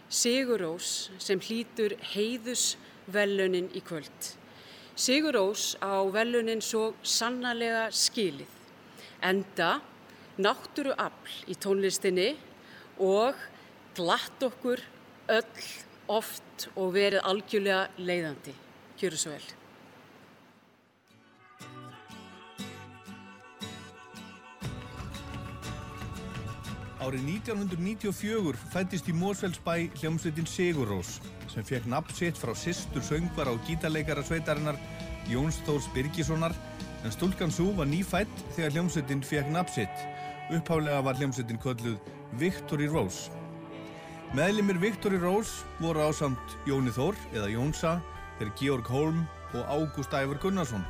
Sigurós sem hlýtur heiðusvelunin í kvöld. Sigurós á velunin svo sannarlega skilið. Enda náttúru afl í tónlistinni og glatt okkur öll oft og verið algjörlega leiðandi. Kjöru svo vel. Árið 1994 fættist í Mósfellsbæ hljómsveitin Sigurrós sem fekk nafn sitt frá sýstur söngvara og gítarleikara sveitarinnar Jóns Þórs Birgissonar en stúlkan svo var nýfætt þegar hljómsveitin fekk nafn sitt. Upphálega var hljómsveitin kölluð Victory Rose. Meðlimir Victory Rose voru ásamt Jóni Þór eða Jónsa þeir Georg Holm og Ágúst Ævar Gunnarsson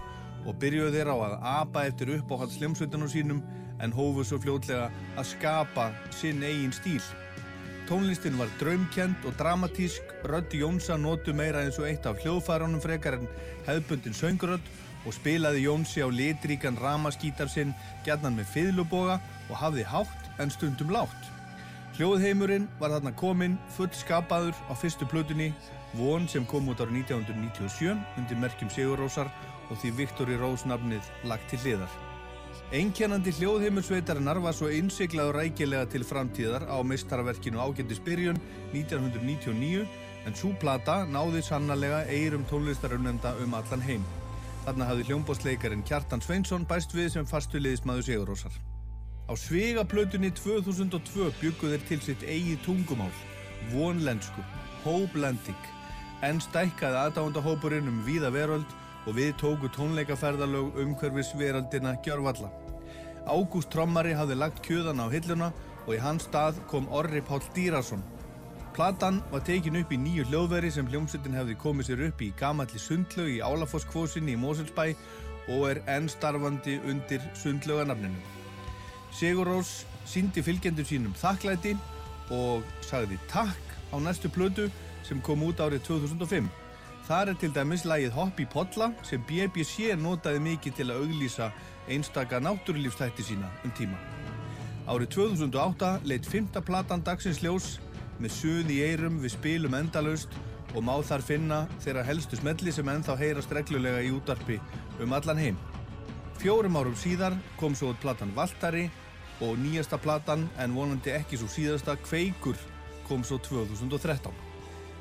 og byrjuðu þeir á að apa eftir uppáhalds hljómsveitunum sínum en hófu svo fljótlega að skapa sinn eigin stíl. Tónlistin var draumkend og dramatísk, rödd Jónsa nótu meira eins og eitt af hljóðfærunum frekar en hefðbundin söngurödd og spilaði Jónsi á litríkan ramaskítar sinn gætnan með fiðluboga og hafði hátt en stundum látt. Hljóðheimurinn var þarna kominn full skapaður á fyrstu plötunni Von sem kom út árið 1997 undir merkjum Sigurrósar og því Victory Rose nafnið lagt til hliðar. Einkennandi hljóðheimursveitarinnar var svo innsiklað og rækilega til framtíðar á meistarverkinu Ágændis byrjun 1999 en svo plata náði sannarlega eirum tónlistarunenda um allan heim. Þarna hafði hljómbósleikarin Kjartan Sveinsson bæst við sem fastu liðismæðu Sigurósar. Á Svegaplötunni 2002 byggu þeir til sitt eigi tungumál, vonlensku, hóblending, en stækkaði aðdándahópurinn um víða veröld og við tóku tónleikaferðalög umhverfis veröldina Gjörvalla. Ágúst Trommari hafði lagt kjöðan á hilluna og í hans stað kom Orri Páll Dýrarsson. Platan var tekin upp í nýju hljóðveri sem hljómsveitin hefði komið sér upp í gamalli sundlaug í Álafosskvosinni í Moselsbæ og er enn starfandi undir sundlauganafninu. Sigur Rós síndi fylgjendur sínum þakklæti og sagði takk á næstu plötu sem kom út árið 2005. Þar er til dæmis lægið Hopp í Podla sem BBC notaði mikið til að auglýsa einstaka náttúrulífstætti sína um tíma. Árið 2008 leitt fymta platan Dagsins ljós með suð í eirum við spilum endalaust og má þar finna þeirra helstu smelli sem ennþá heyrast reglulega í útarpi um allan heim. Fjórum árum síðar kom svo platan Valtari og nýjasta platan en vonandi ekki svo síðasta Kveikur kom svo 2013.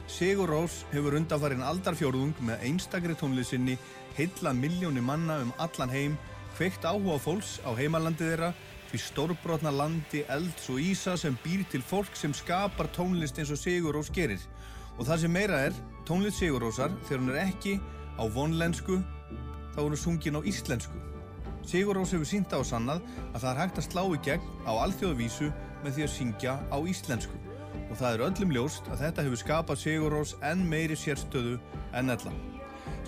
Sigur Rós hefur undanfarinn aldarfjórðung með einstakri tónlisinni heilla miljóni manna um allan heim, kveikt áhuga fólks á heimalandi þeirra því stórbrotna landi, elds og ísa sem býr til fólk sem skapar tónlist eins og Sigur Rós gerir. Og það sem meira er, tónlist Sigur Rósar, þegar hún er ekki á vonlensku, þá er hún sungin á íslensku. Sigur Rós hefur sínt á sannað að það er hægt að slá í gegn á alþjóðavísu með því að syngja á íslensku og það er öllum ljóst að þetta hefur skapað Sigur Rós enn meiri sérstöðu enn ella.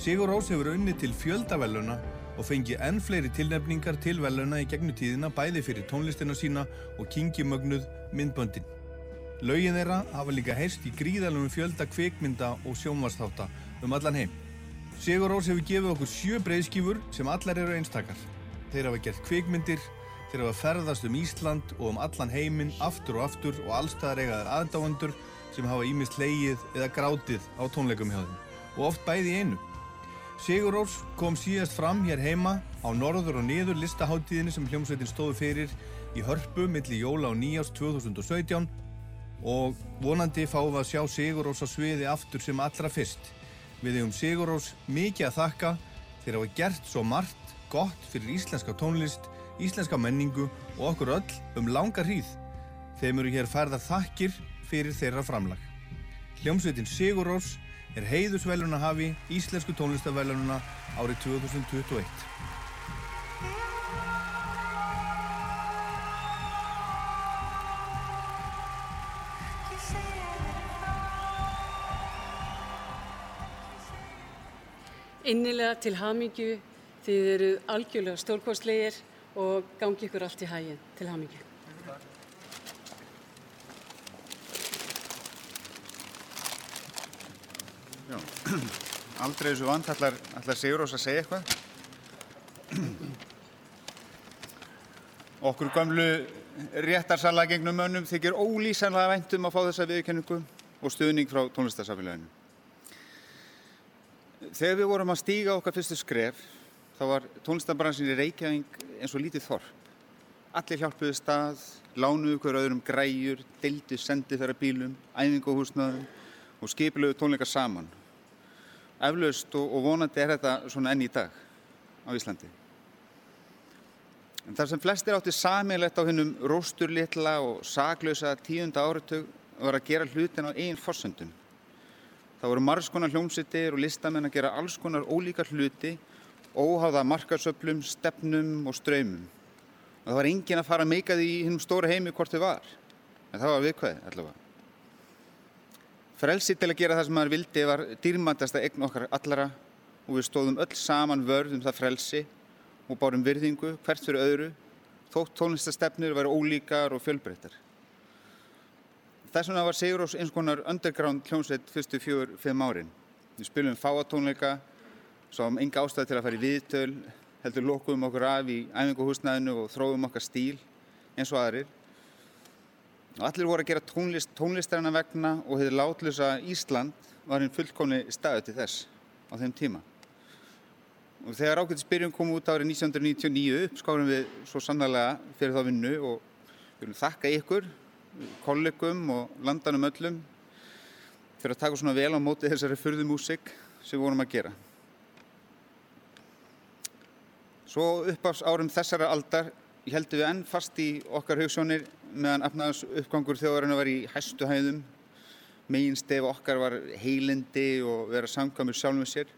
Sigur Rós hefur unni til fjöldavelluna og fengið enn fleiri tilnefningar til veluna í gegnum tíðina bæði fyrir tónlistina sína og kingimögnuð myndböndin. Laugin þeirra hafa líka heyrst í gríðalunum fjölda kvikmynda og sjónvarsþáta um allan heim. Sigur Rós hefur gefið okkur sjö breyðskífur sem allar eru einstakar. Þeir hafa gert kvikmyndir, þeir hafa ferðast um Ísland og um allan heiminn aftur og aftur og allstaðar eigaðar aðdáendur sem hafa ímist leigið eða grátið á tónleikum hjá þeim og oft bæði einu. Sigur Rós kom síðast fram hér heima á norður og niður listaháttíðinni sem hljómsveitin stóðu fyrir í hörpu milli jóla og nýjást 2017 og vonandi fáum við að sjá Sigur Rós á sviði aftur sem allra fyrst. Við hefum Sigur Rós mikið að þakka þegar hafa gert svo margt gott fyrir íslenska tónlist, íslenska menningu og okkur öll um langa hríð. Þeim eru hér færðar þakkir fyrir þeirra framlag. Hljómsveitin Sigur Rós er heiðusveluna hafi Íslensku tónlistavelununa árið 2021. Innilega til hamingju, þið eru algjörlega stórkostlegir og gangi ykkur allt í hæginn til hamingju. Já, aldrei þessu vant ætlar, ætlar Sigurós að segja eitthvað. Okkur gamlu réttarsala gegnum mönnum þykir ólýsanlega væntum að fá þessa viðkenningu. og stuðning frá tónlistarsamfélaginu. Þegar við vorum að stíga okkar fyrstu skref þá var tónlistarbransin í Reykjavík eins og lítið þorp. Allir hjálpuðu stað, lánuðu hver öðrum græjur, deildu sendi þeirra bílum, æfinguhúsnaðum og skipiluðu tónleika saman. Eflaust og, og vonandi er þetta svona enn í dag á Íslandi. En þar sem flestir átti samilegt á hennum rósturlitla og saglausa tíunda áratug var að gera hlutin á einn forsöndum. Það voru margs konar hljómsittir og listamenn að gera alls konar ólíkar hluti, óháða markasöflum, stefnum og ströymum. Og það var engin að fara að meika því í hennum stóra heimi hvort þau var. En það var viðkvæðið allavega. Frelsi til að gera það sem maður vildi var dýrmæntasta eign okkar allara og við stóðum öll saman vörð um það frelsi og bárum virðingu hvert fyrir öðru þótt tónlistastefnir væri ólíkar og fjölbreyttar. Þess vegna var Sigurós eins konar underground hljómsveit fyrstu fjögur, fimm árin. Við spilum fáatónleika, sáum enga ástæði til að fara í viðtöl, heldur lókuðum okkur af í æfinguhúsnaðinu og þróðum okkar stíl eins og aðrir. Og allir voru að gera tónlist tónlistarina vegna og hefði látlusa Ísland var hinn fullkomni staðu til þess á þeim tíma. Og þegar ákveldisbyrjun kom út árið 1999 uppskárum við svo sannlega fyrir þá vinnu og viljum þakka ykkur, kollegum og landanum öllum fyrir að taka svona vel á móti þessari fyrðumúsik sem við vorum að gera. Svo uppafs árum þessara aldar heldum við enn fast í okkar hugssjónir meðan efnaðans uppgangur þjóðarinn var í hæstu hæðum. Megin stef okkar var heilindi og vera samkvæmur sjálfum sér.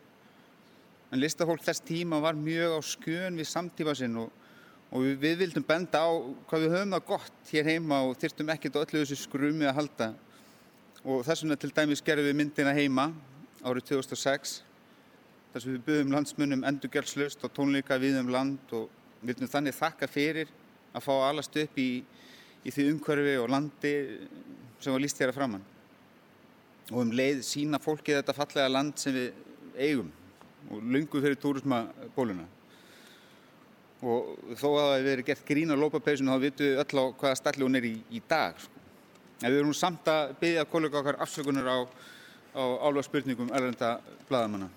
En listafólk þess tíma var mjög á skjön við samtíma sinn og, og við, við vildum benda á hvað við höfum það gott hér heima og þyrstum ekkert á öllu þessu skrumi að halda. Og þess vegna til dæmis gerðum við myndina heima árið 2006 þar sem við byggðum landsmunum endurgjaldslust og tónleika við um land og vildum þannig þakka fyrir að fá alast upp í, í því umhverfi og landi sem var líst hér að framann. Og um leið sína fólki þetta fallega land sem við eigum og lungu fyrir túrismabóluna. Og þó að það hefur verið gert grín á lópapeysun þá vitum við öll á hvaða stalli hún er í, í dag. Sko. En við erum samt að byggja kollega okkar afsökunar á, á álvað spurningum erlenda bladamanna.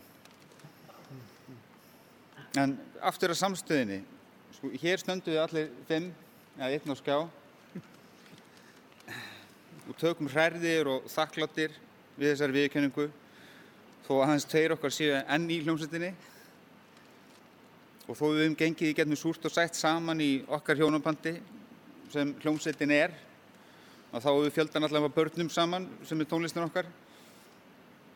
En aftur að samstöðinni, sko, hér stöndum við allir fimm, eða einn á skjá. Og tökum hræðir og þakkláttir við þessari viðkenningu þó að hans tveir okkar séu enn í hljómsveitinni. Og þó við höfum gengið í getnum súrt og sætt saman í okkar hjónabandi sem hljómsveitin er og þá höfum við fjöldan allavega börnum saman sem er tónlistin okkar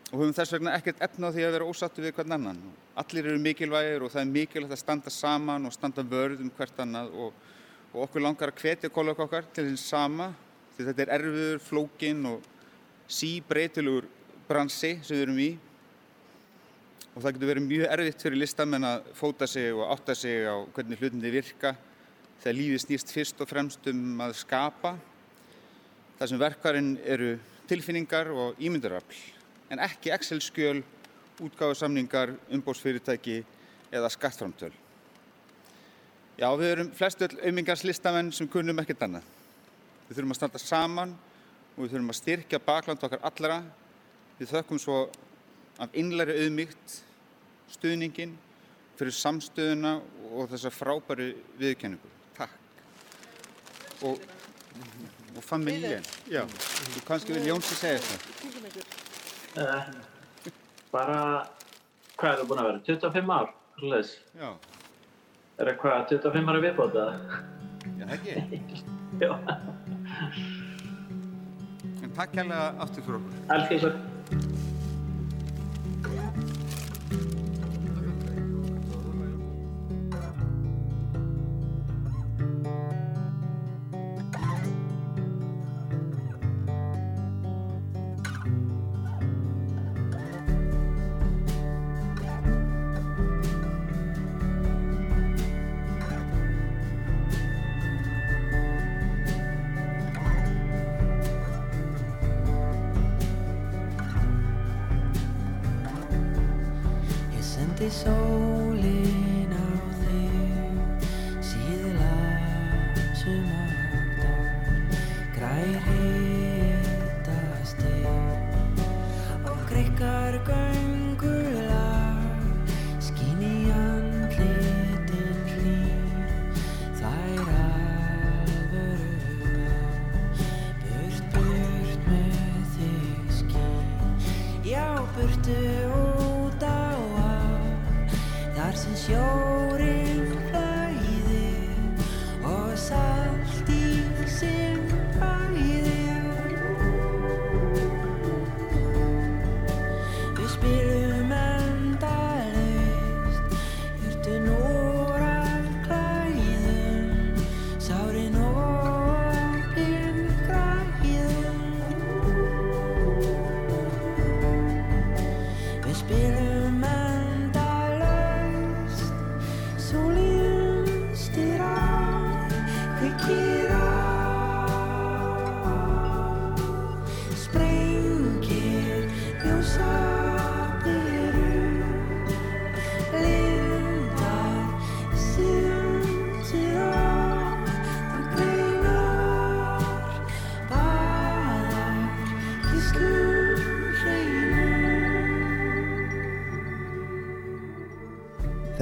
og höfum þess vegna ekkert efna á því að vera ósattu við hvern annan. Allir eru mikilvægir og það er mikilvægt að standa saman og standa vörð um hvert annað. Og, og okkur langar að hvetja kollega okkar til þess sama því þetta er erfiður, flókin og síbreytilegur bransi sem við erum í. Og það getur verið mjög erfitt fyrir listamenn að fóta sig og átta sig á hvernig hlutinni virka. Þegar lífið snýst fyrst og fremst um að skapa. Þar sem verkarinn eru tilfinningar og ímyndarafl en ekki Excel-skjöl, útgáðusamningar, umbósfyrirtæki eða skattframtöl. Já, við erum flestu öll auðmingarslistamenn sem kunnum ekkert annað. Við þurfum að standa saman og við þurfum að styrkja bakland okkar allara. Við þökkum svo af innlæri auðmygt stuðningin fyrir samstöðuna og þessa frábæru viðkenningu. Takk. Og, og familjen. Já, þú kannski vil Jónsi segja þetta. Uh, bara, hvað er það búin að vera? 25 ár? Svolítið. Já. Er það hvað, 25 ára viðbóta? Já, ekki. Já. En takk kærlega aftur fyrir okkur. Allt ykkur. Ég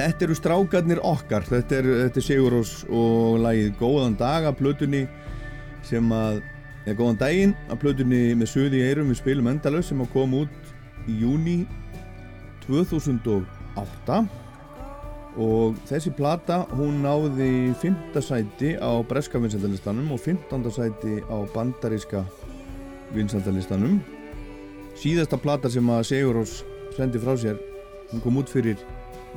Þetta eru strákarnir okkar, þetta er, er Sigurós og lagið Góðan dag af plötunni sem að, eða Góðan daginn af plötunni með söði í eirum við spilum endalaus sem að koma út í júni 2008 og þessi plata hún náði 5. sæti á breska vinsældalistanum og 15. sæti á bandaríska vinsældalistanum síðasta plata sem að Sigurós sendi frá sér hún kom út fyrir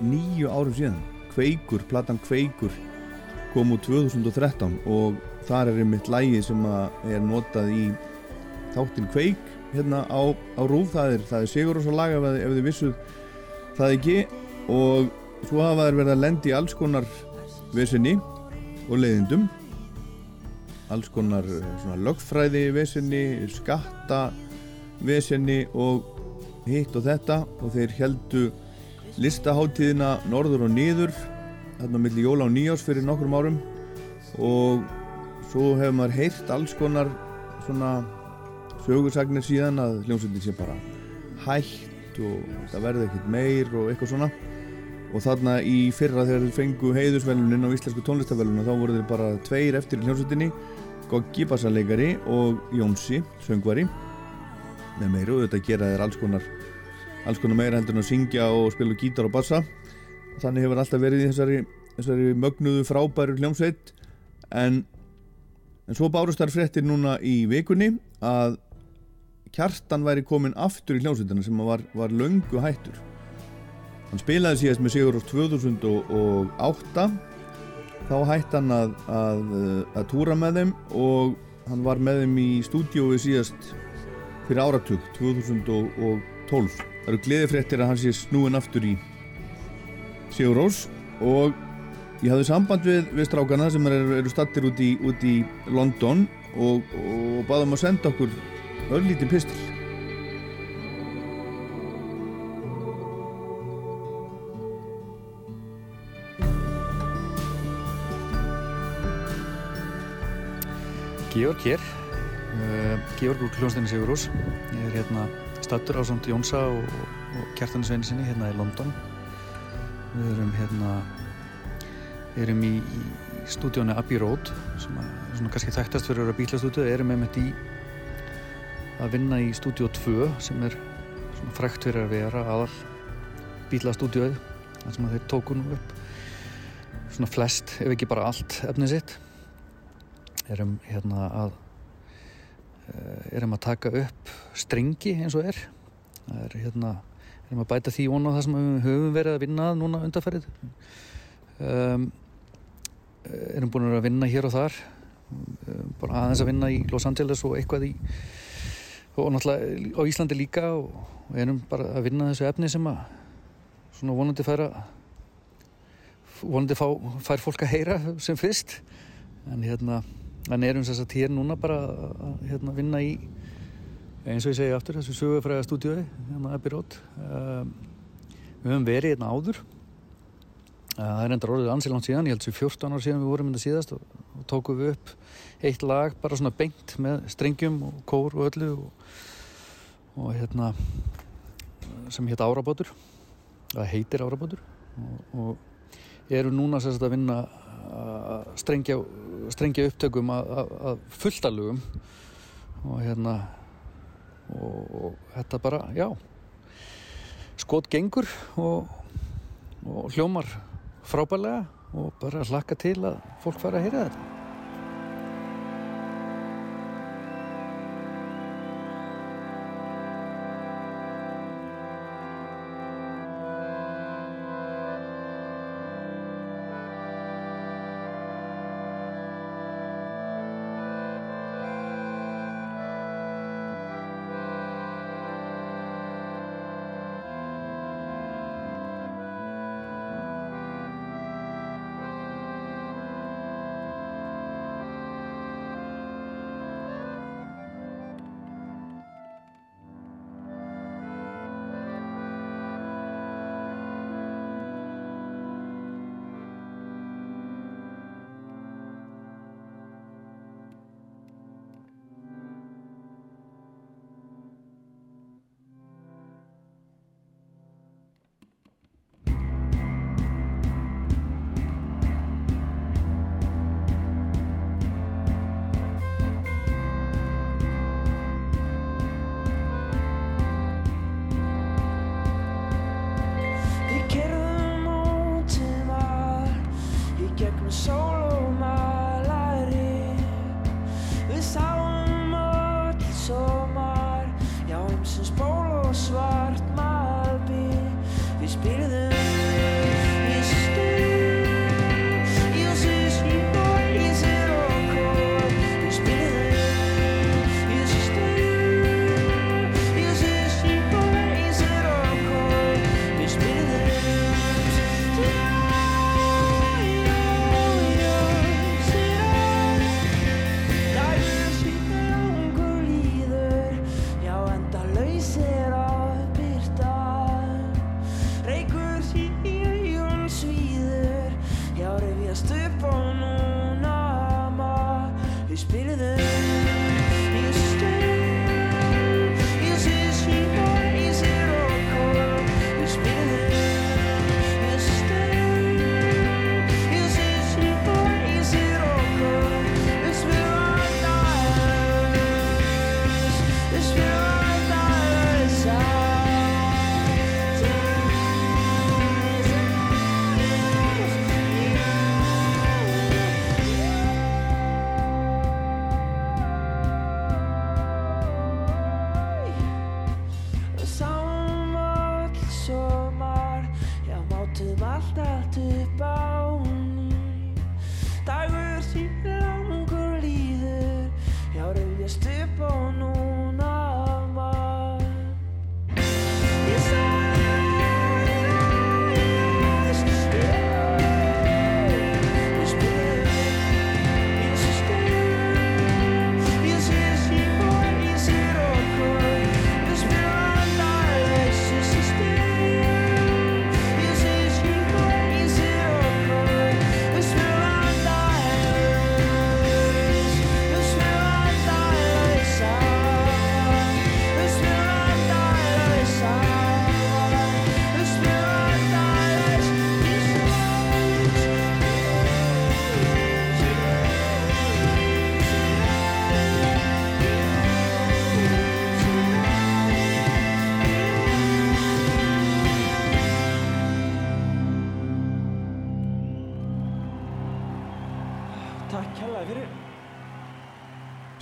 nýju árum síðan Kveikur, platan Kveikur kom úr 2013 og þar er einmitt lægi sem er notað í þáttinn Kveik hérna á, á Rúf, það er, er Sigur og svo laga ef, þið vissuð það ekki og svo hafa þær verið að lendi alls konar vesinni og leiðindum. Alls konar eh, lögfræði vesinni, skatta vesinni og hitt og þetta og þeir heldu listaháttíðina norður og niður þarna millir jóla og nýjás fyrir nokkrum árum. Og svo hefur maður heyrt alls konar svona sögursagnir síðan að hljómsveitin sé bara hætt og það verði ekkert meir og eitthvað svona. Og þarna í fyrra þegar þau fengu heiðusvelunin á íslensku tónlistaveluna þá voru þeir bara tveir eftir hljómsveitinni Goggi bassarleikari og Jónsi söngvari. Með meiru og þetta gera þeir alls konar alls konar meira heldur en að syngja og spila gítar og bassa. Og þannig hefur alltaf verið í þessari, þessari mögnuðu frábæru hljómsveit. En, en svo bárust þar fréttir núna í vikunni að kjartan væri komin aftur í hljómsveitina sem var, var löngu hættur. Hann spilaði síðast með Sigur Rós 2008 þá hætti hann að, að, að túra með þeim og hann var með þeim í stúdiói síðast fyrir áratug 2012 það eru gleðifréttir að hann sé snúin aftur í Sigur Rós og ég hafði samband við, við strákana sem eru, eru stattir út í, út í London og, og baðum að senda okkur örlítið pistil. Georg hér. Uh, Georg úr kljónstinni Sigurús ég er hérna stattur á samt Jónsa og, og Kjartan Sveini sinni hérna í London. Við erum hérna erum í, í stúdíónu Abbey Road sem er svona kannski þekktast fyrir að vera bílastúdíu erum með mitt í að vinna í stúdíó 2 sem er svona frækt fyrir að vera aðal bílastúdíu þar sem þeir tóku nú upp svona flest, ef ekki bara allt efnið sitt. Erum hérna að erum að taka upp strengi eins og er. Það er hérna erum að bæta því vona það sem við höfum verið að vinna að núna undarferðið um, erum búin að vinna hér og þar. Um, bara aðeins að vinna í Los Angeles og eitthvað í og náttúrulega á Íslandi líka og, erum bara að vinna þessu efni sem að svona vonandi færa vonandi fá, fær fólk að heyra sem fyrst. En hérna en erum þess að hér núna bara að hérna, vinna í eins og ég segi aftur þessu sögufræða stúdiói hérna Abbey Road. Um, við höfum verið hérna áður. Uh, það er enda orðið ansilant síðan ég held sem 14 ár síðan við vorum hérna síðast og, og tókum við upp eitt lag bara svona beint með strengjum og kór og öllu og, og hérna sem hétt Árabótur það heitir Árabótur og, og erum núna sérst að vinna strengja, strengja upptökum að fulltalugum og hérna og, og þetta bara, já skot gengur og, og hljómar frábælega og bara hlakka til að fólk fara að heyra þetta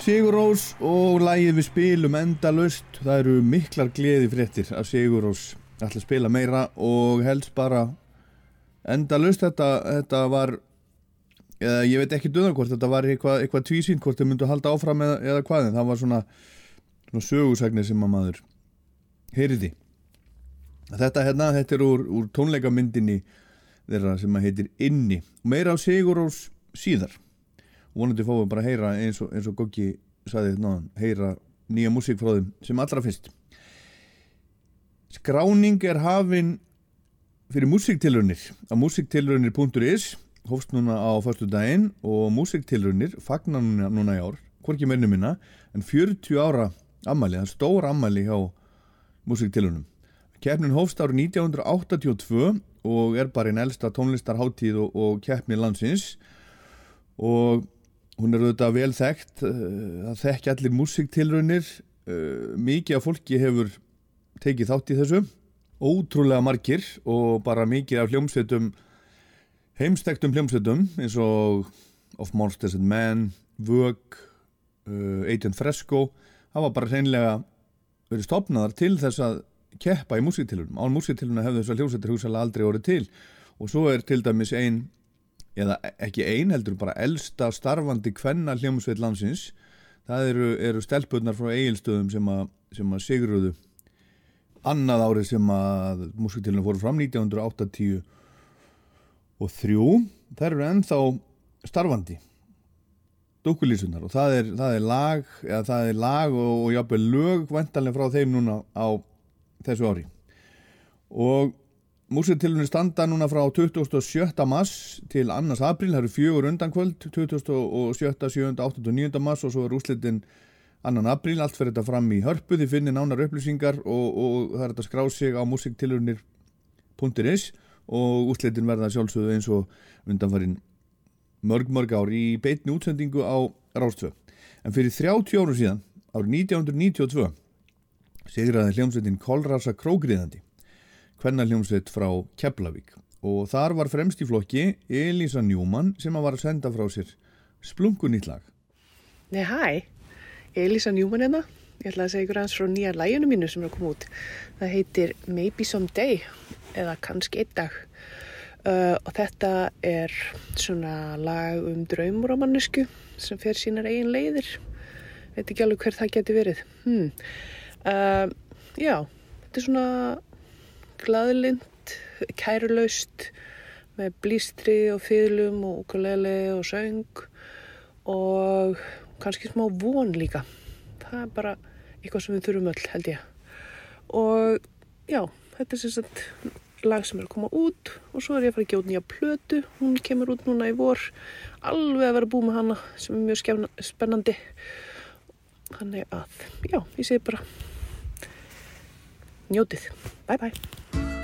Sigur Rós og lægið við spilum endalust það eru miklar gleði fréttir af Sigur Rós ætla að spila meira og helst bara endalust þetta, þetta var eða ég veit ekki döðan hvort þetta var eitthvað, eitthvað tvísýnt hvort þau myndu halda áfram eða, eða hvað en það var svona, svona sögusagnir sem að maður heyriði þetta hérna, þetta er úr, úr tónleikamyndinni þeirra sem að heitir Inni. Meira á Sigur Rós síðar vonandi við bara að heyra eins og, og Goggi saði náðan, heyra nýja músík frá þeim sem allra fyrst. Skráning er hafin fyrir músíktilraunir. Á músíktilraunir.is hófst núna á förstu daginn og músíktilraunir fagnar núna, núna í ár hvorki meirinu minna en 40 ára ammæli, það er stór ammæli hjá músíktilraunum. Keppnin hófst árið 1982 og er bara einn elsta tónlistarháttíð og, og keppni landsins. Og hún er auðvitað vel þekkt eh, það þekki allir músiktilraunir. Eh, mikið af fólki hefur tekið þátt í þessu. Ótrúlega margir og bara mikið af hljómsveitum heimstektum hljómsveitum eins og Of Monsters and Men Vög, uh, Agent Fresco hafa bara hreinlega verið stopnaðar til þess að keppa í músiktilraunum. Án músiktilraunum hefðu þessar hljómsveitir hugsalega aldrei orðið til. Og svo er til dæmis ein eða ekki ein heldur bara elsta starfandi kvenna hljómsveit landsins. Það eru, eru stelpunnar frá eigilstöðum sem að, sem að sigruðu annað árið sem að músiktilinu fóru fram 1980 og þrjú. Þær eru ennþá starfandi dúkulísunar og það er, það er lag eða það er lag og, og jafnveg lög vantanlega frá þeim núna á þessu ári. Og Músitilunni standa núna frá 27. mars til annars april, það eru fjögur undankvöld 27. 7. 8. og 9. mars og svo er úslitin annan april, allt fyrir þetta fram í hörpu þið finnir nánar upplýsingar og, og það er þetta skrá sig á musiktilunir.is og úslitin verða sjálfsögðu eins og undanfarinn mörg mörg ár í beitni útsendingu á Rástvö en fyrir 30 árum síðan, árið 1992 sigraði hljómsveitin Kolrasa Krógriðandi hvenna hljómsveit frá Keflavík og þar var fremst í flokki Elisa Njúmann sem að var að senda frá sér splungunýtt lag. Nei, hæ, Elisa Njúmann hérna. Ég ætla að segja ykkur aðeins frá nýja læginu mínu sem er að koma út. Það heitir Maybe Someday eða kannski einn dag. Uh, og þetta er svona lag um draumur á mannesku sem fer sínar eigin leiðir. Veit ekki alveg hver það geti verið. Hmm. Uh, já, þetta er svona glaðlind, kærulaust með blístri og fylum og ukulele og saung og kannski smá von líka. Það er bara eitthvað sem við þurfum öll held ég. Og já, þetta er sérstaklega lag sem er að koma út og svo er ég að fara að gjóða nýja plötu, hún kemur út núna í vor alveg að vera búið með hana sem er mjög skefna, spennandi þannig að já, ég segi bara njótið, bye bye.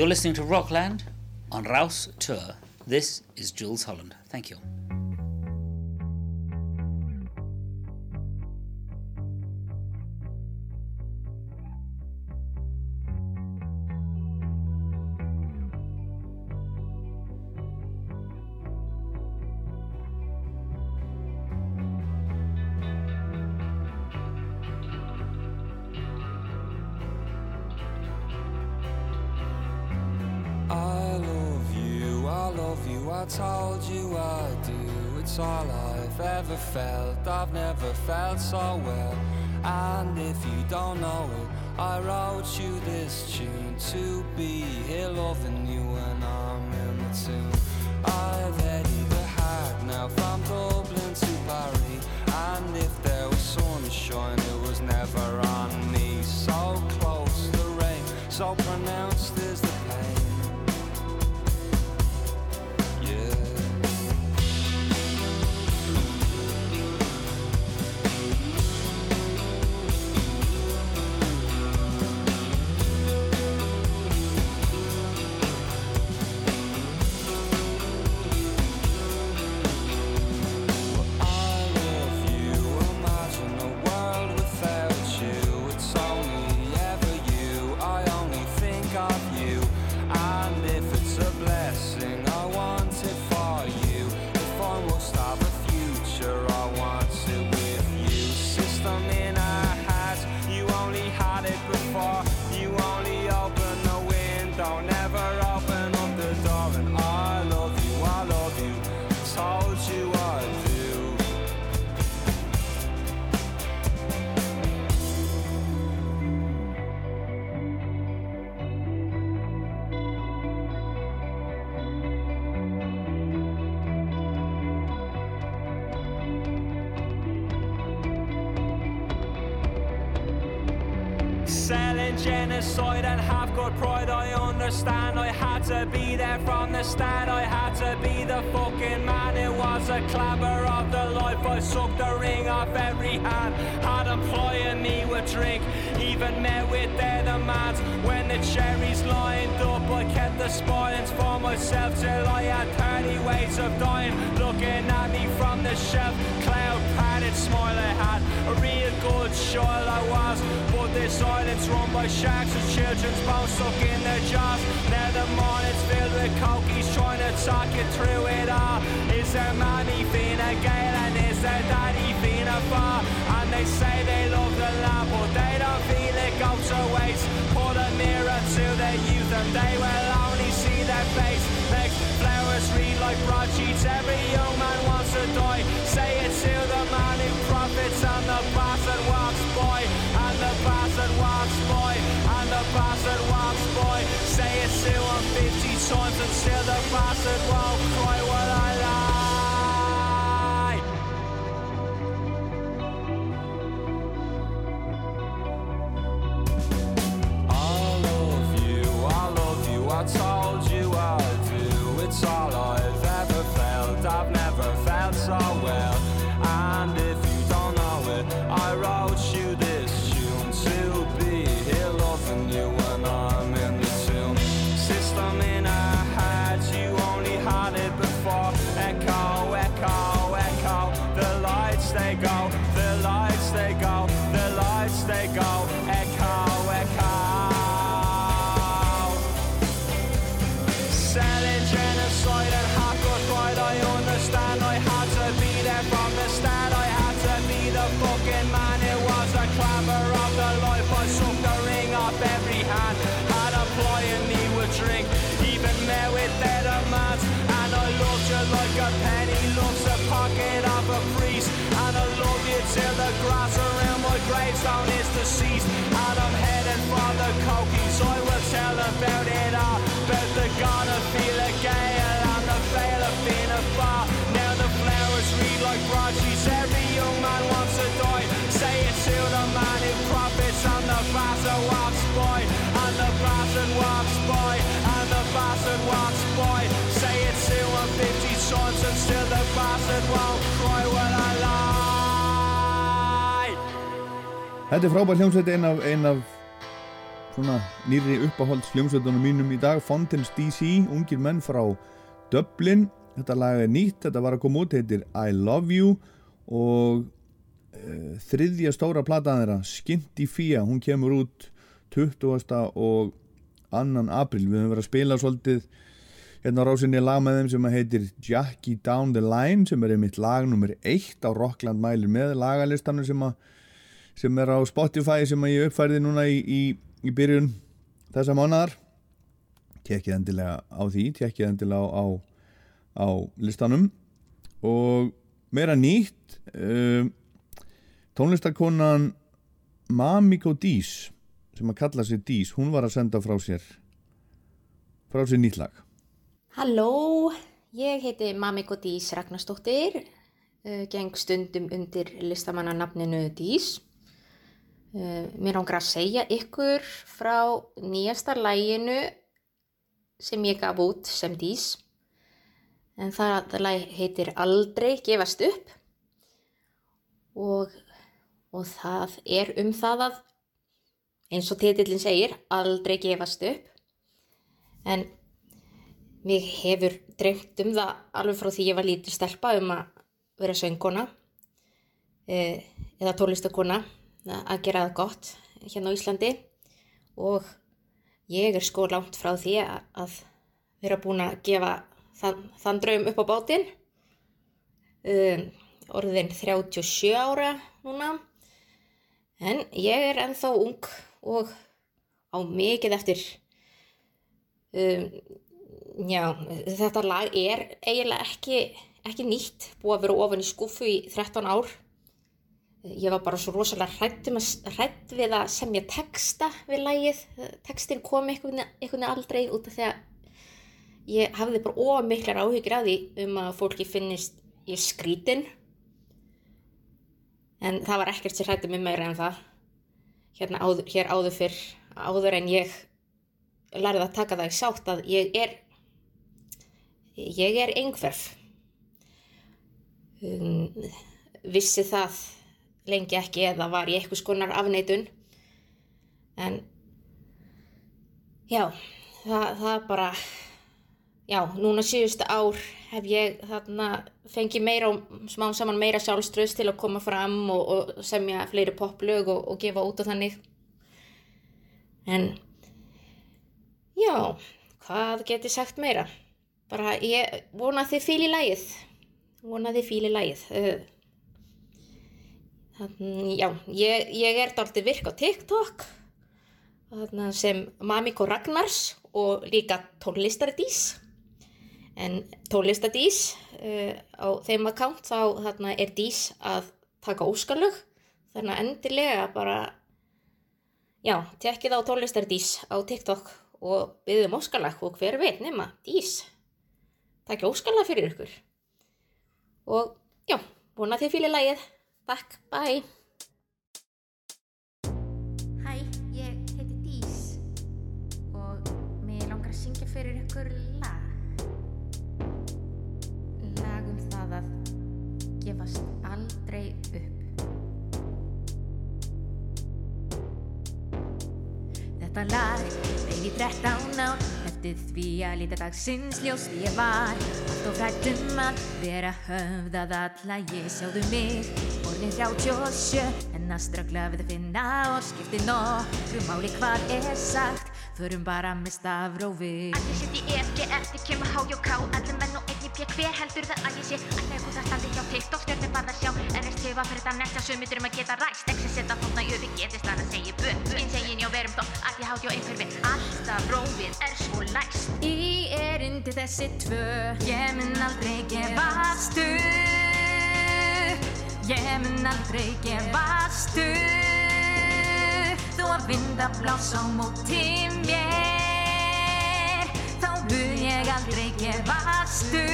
You're listening to Rockland on Rouse Tour. This is Jules Holland. told you I do. It's all I've ever felt. I've never felt so well. And if you don't know it, I wrote you this tune to be here loving you when I'm in the tune. Þetta er frábær hljómsveit ein af, ein af svona nýri uppáhalds hljómsveitunum mínum í dag Fontaine's DC, ungir menn frá Dublin, þetta lag er nýtt þetta var að koma út, heitir I Love You og uh, þriðja stóra plataðan þeirra Skinty Fia, hún kemur út 20. og annan april, við höfum verið að spila svolítið hérna á rásinni lag með þeim sem heitir Jackie Down the Line sem er einmitt lag nummer 1 á Rockland mælir með lagalistanum sem að sem er á Spotify sem ég uppfærði núna í, í, í byrjun þessa mánadar tekkið endilega á því tekkið endilega á, á, á listanum. Og meira nýtt um, tónlistarkonan Mamiko Dís sem að kalla sig Dís, hún var að senda frá sér frá sér nýtt lag. Halló, ég heiti Mamiko Dís Ragnarsdóttir, uh, geng stundum undir listamannanafninu Dís. Uh, mér ángra að segja ykkur frá nýjasta læginu sem ég gaf út sem Dís. En það læg heitir Aldrei gefast upp og, og það er um það að eins og titillin segir, aldrei gefast upp. En Mig hefur dreymt um það alveg frá því ég var lítil stelpa um að vera söngkona eh, eða tónlistakona að gera það gott hérna á Íslandi. Og ég er sko langt frá því að, vera búin að gefa þann, þann draum upp á bátinn. Um, orðin 37 ára núna. En ég er ennþá ung og á mikið eftir. Um, Já, þetta lag er eiginlega ekki, ekki nýtt, búið að vera ofan í skúfu í 13 ár. Ég var bara svo rosalega hrætt, um við að semja texta við lagið. Textin kom einhvern veginn aldrei út af því að ég hafði bara ómiklar áhyggjur af því um að fólki finnist ég skrítin. En það var ekkert sem hrætti mig meira en það. hérna áður, hér áður fyrr, áður en ég lærði að taka það í sátt að ég er, ég er einhverf. Um, vissi það lengi ekki eða var í eitthvað skonar afneitun. En já, það, það bara, já, núna síðustu ár hef ég þarna fengið meira og smá saman meira sjálfströðs til að koma fram og, og semja fleiri poplög og, og gefa út og þannig. En já, hvað get ég sagt meira? Bara ég vona þið fíli lægið. Vona þið fíli lægið. Já, ég, ég er dálítið virk á TikTok sem Mamiko Ragnars og líka tónlistardís. En tónlistardís uh, á þeim account þá þarna, er dís að taka óskalög. Þannig að endilega bara, já, tekkið á tónlistardís á TikTok og byggðum óskalag og hver veit nema dís. Takk óskalag fyrir ykkur. Og já, vona þið fílið lagið. Takk, bye. Hæ, ég heiti Dís og mér langar að syngja fyrir ykkur lag. Lag um það að gefast aldrei upp. Þetta lag bein í 13 ár eftir því að líta dagsins ljós ég var. Allt og frætt um að vera höfðað alla ég sjáðu mig. Orðin 37 en að ströggla við að finna og skipti nokkru máli hvað er sagt. Förum bara með stafrófi Allir sitt í E, G, F, T, kemur H, J, K Allir menn og einnig P, hver heldur það að ég sé Allir hún það standi hjá TikTok, stjórnir bara sjá NST var fyrir þetta næsta sumitur um að geta ræst. Exi setja þóna jöfi, getist það að segja bu Insegin, já, verum þó, að ég hát, já, einhverfi. Alltaf rófið er svo læst. Í erindi þessi tvö. Ég mun aldrei gefast upp Ég mun aldrei gefast upp Þó að vinda blás á móti mér. Þá ég aldrei gefast upp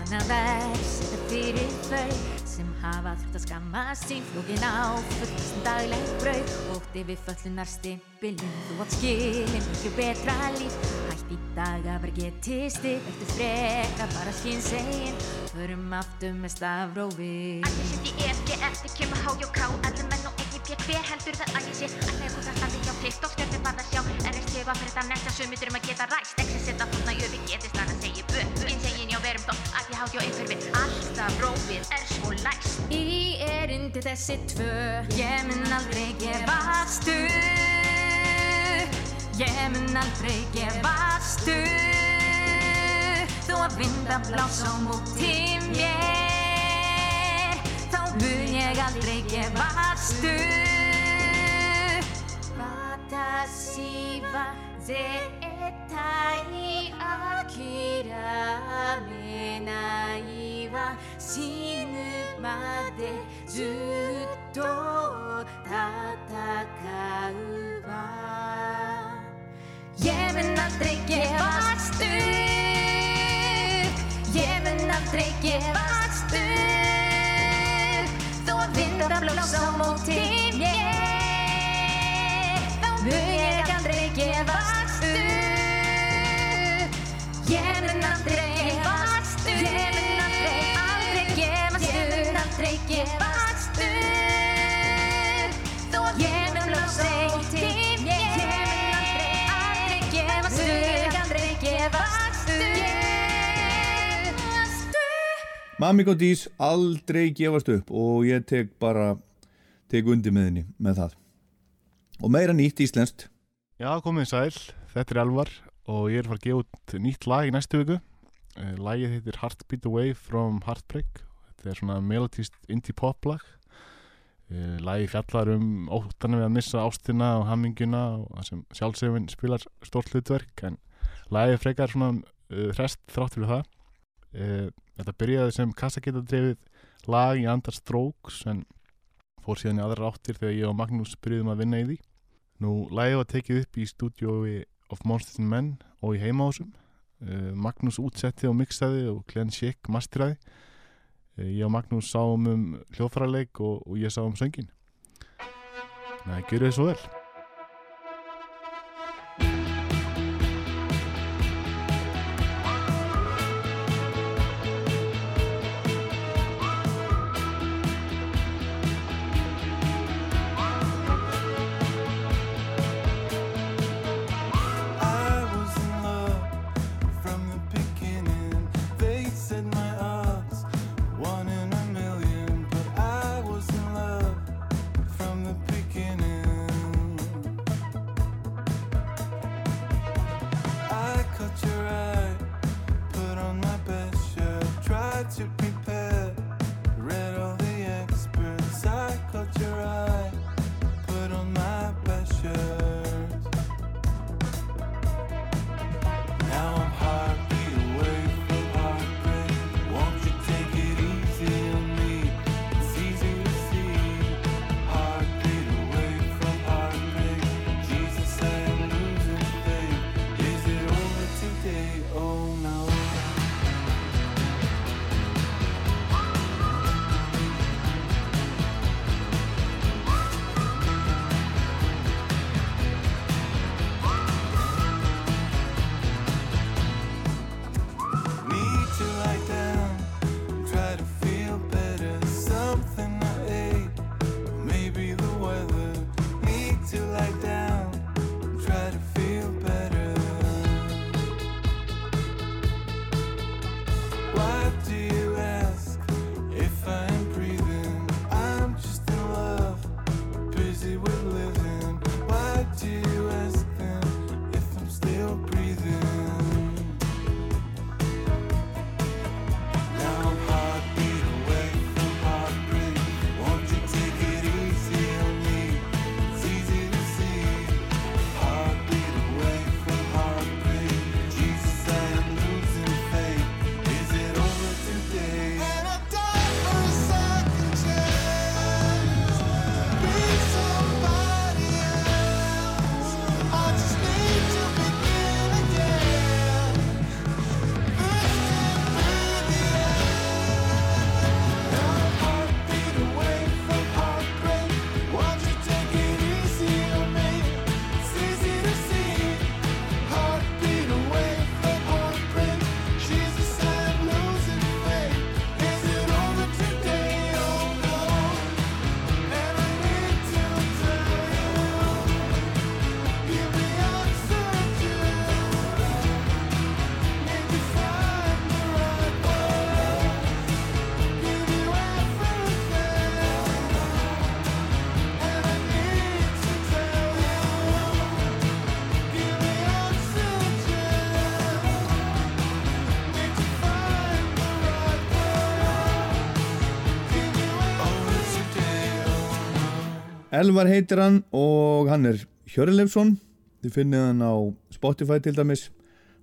Annað vers þetta fyrir þau sem hafa þurft að skammast sín. Flókin á fullast dagleg brauð og yfir föllunar stimpilinn. Þú átt skilin miklu betra líf. Hætt í dag að vera getist eftir freka bara skynsegin förum aftur með stafrófi Allir sitt í E, G, F, T, kemur H, J, K Allir menn og P, hver heldur það að ég sé Allir hún það standi hjá TikTok, stjórnir bara sjá. NST var fyrir þetta næsta sumitur um að geta ræst. Exi setja þóna jöfi, getist það að segja bu Insegin, já, verum þó, að ég hát, já, einhverfi Alltaf rófið er svo læst. Í erindi þessi tvö Ég mun aldrei gefast upp Ég mun aldrei gefast upp Þó að vinda blás á móti mér Þá mun ég aldrei gefast upp Watashi wa zettai akirame nai wa Shinu made zutto tatakau wa Ég mun aldrei gefast upp Ég mun aldrei gefast upp Vinda blós á móti mér mun ég aldrei gefast upp. Ég mun aldrei Mamiko Dís aldrei gefast upp og ég tek bara tek undir með henni með það. Og meira nýtt íslenskt. Já, komið sæl, þetta er Elvar og ég er fara að gefa út nýtt lag í næstu viku. Eh, Lagið heitir Heartbeat Away from Heartbreak. Þetta er svona melodist indie pop lag. Eh, Lagið fjallar um óttanum við að missa ástina og hamminguna og sjálfsefin spilar stórt hlutverk en lagið frekar svona uh, hrest þrátt fyrir það Eh, Þetta byrjaði sem kassagétadrefið lag í andar Strokes en fór síðan í aðrar áttir þegar ég og Magnús byrjuðum að vinna í því. Nú, lagið var tekið upp í stúdiói of Monsters and Men og í heimahúsum. Uh, Magnús útsetti og mixaði og Glenn Schick masteraði. Uh, Ég og Magnús sáum um hljóðfærarleik og, og ég sá um söngin að gera þið svo vel. Elvar heitir hann og hann er Hjörleifsson þið finnið hann á Spotify til dæmis.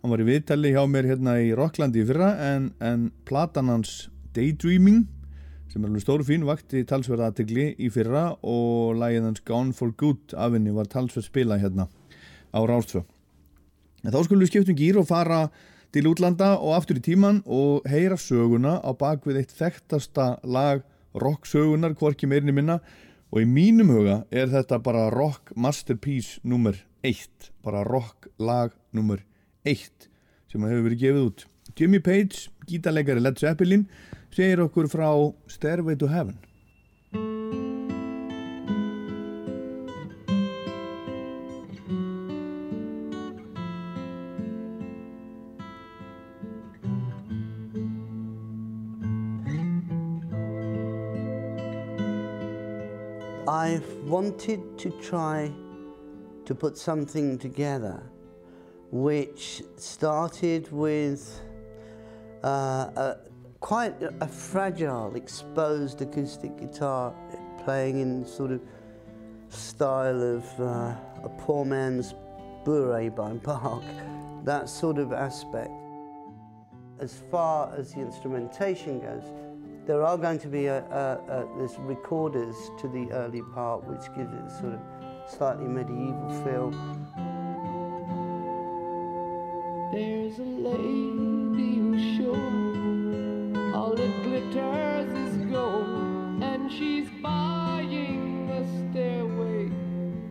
Hann var í viðtali hjá mér hérna í Rocklandi í fyrra en, en platan hans Daydreaming sem er alveg stóru fín vakti talsverða aðtegli í fyrra og lagið hans Gone for Good af henni var talsverð spila hérna á Rástfjö en þá skulum við skiptum gýr og fara til útlanda og aftur í tíman og heyra söguna á bakvið eitt þekktasta lag rock sögunar, hvorki meirinni minna og í mínum huga er þetta bara rock masterpiece nummer eitt, bara rock lag nummer eitt sem hefur verið gefið út. Jimmy Page, gítarleikari Led Zeppelin segir okkur frá Stairway to Heaven I've wanted to try to put something together which started with uh, a, quite a, fragile, exposed acoustic guitar playing in sort of style of uh, a poor man's bourrée by Bach, that sort of aspect. As far as the instrumentation goes, there are going to be a, a, a, there's recorders to the early part which gives it sort of slightly medieval feel. There's a lady who's sure all that glitters is gold, and she's buying a stairway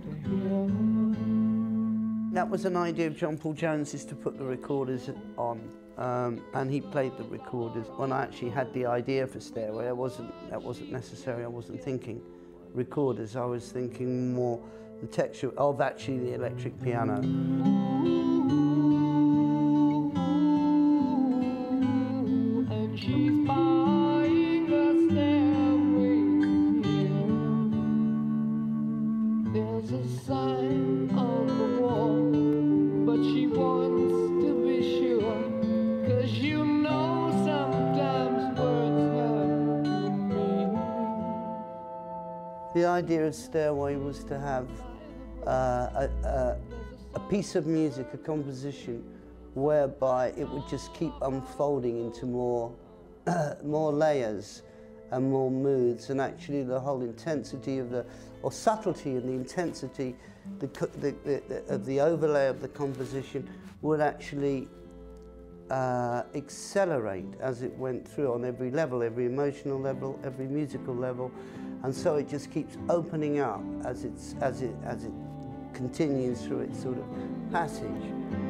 to heaven. That was an idea of John Paul Jones to put the recorders on um, and he played the recorders. When I actually had the idea for Stairway, I wasn't, that wasn't necessary. I wasn't thinking recorders. I was thinking more the texture of actually the electric piano. The idea of Stairway was to have uh, a, a, a piece of music, a composition, whereby it would just keep unfolding into more, more layers and more moods, and actually the whole intensity of the, or subtlety and the intensity the, the, the, of the overlay of the composition would actually uh, accelerate as it went through on every level, every emotional level, every musical level, and so it just keeps opening up as it's as it as it continues through its sort of passage.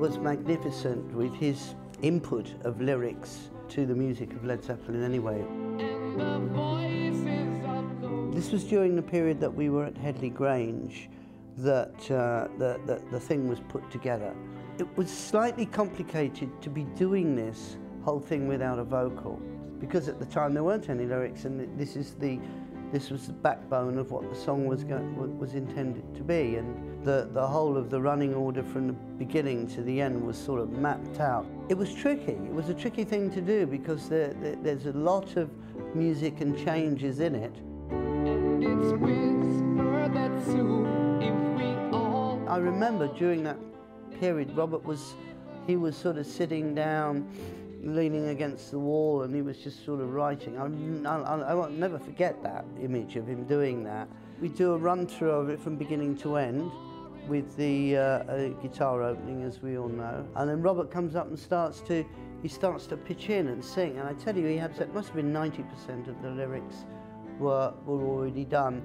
Was magnificent with his input of lyrics to the music of Led Zeppelin anyway. This was during the period that we were at Headley Grange that uh, the, the, the thing was put together. It was slightly complicated to be doing this whole thing without a vocal because at the time there weren't any lyrics and this is the this was the backbone of what the song was go- wa- was intended to be and the the whole of the running order from the beginning to the end was sort of mapped out. It was tricky. It was a tricky thing to do because there, there, there's a lot of music and changes in it. It's whispered that soon, if we all I remember during that period, Robert was, he was sort of sitting down, leaning against the wall, and he was just sort of writing. I, I, I won't never forget that image of him doing that. We do a run through of it from beginning to end with the uh, uh, guitar opening, as we all know. And then Robert comes up and starts to, he starts to pitch in and sing. And I tell you, he had, it must have been 90% of the lyrics were, were already done.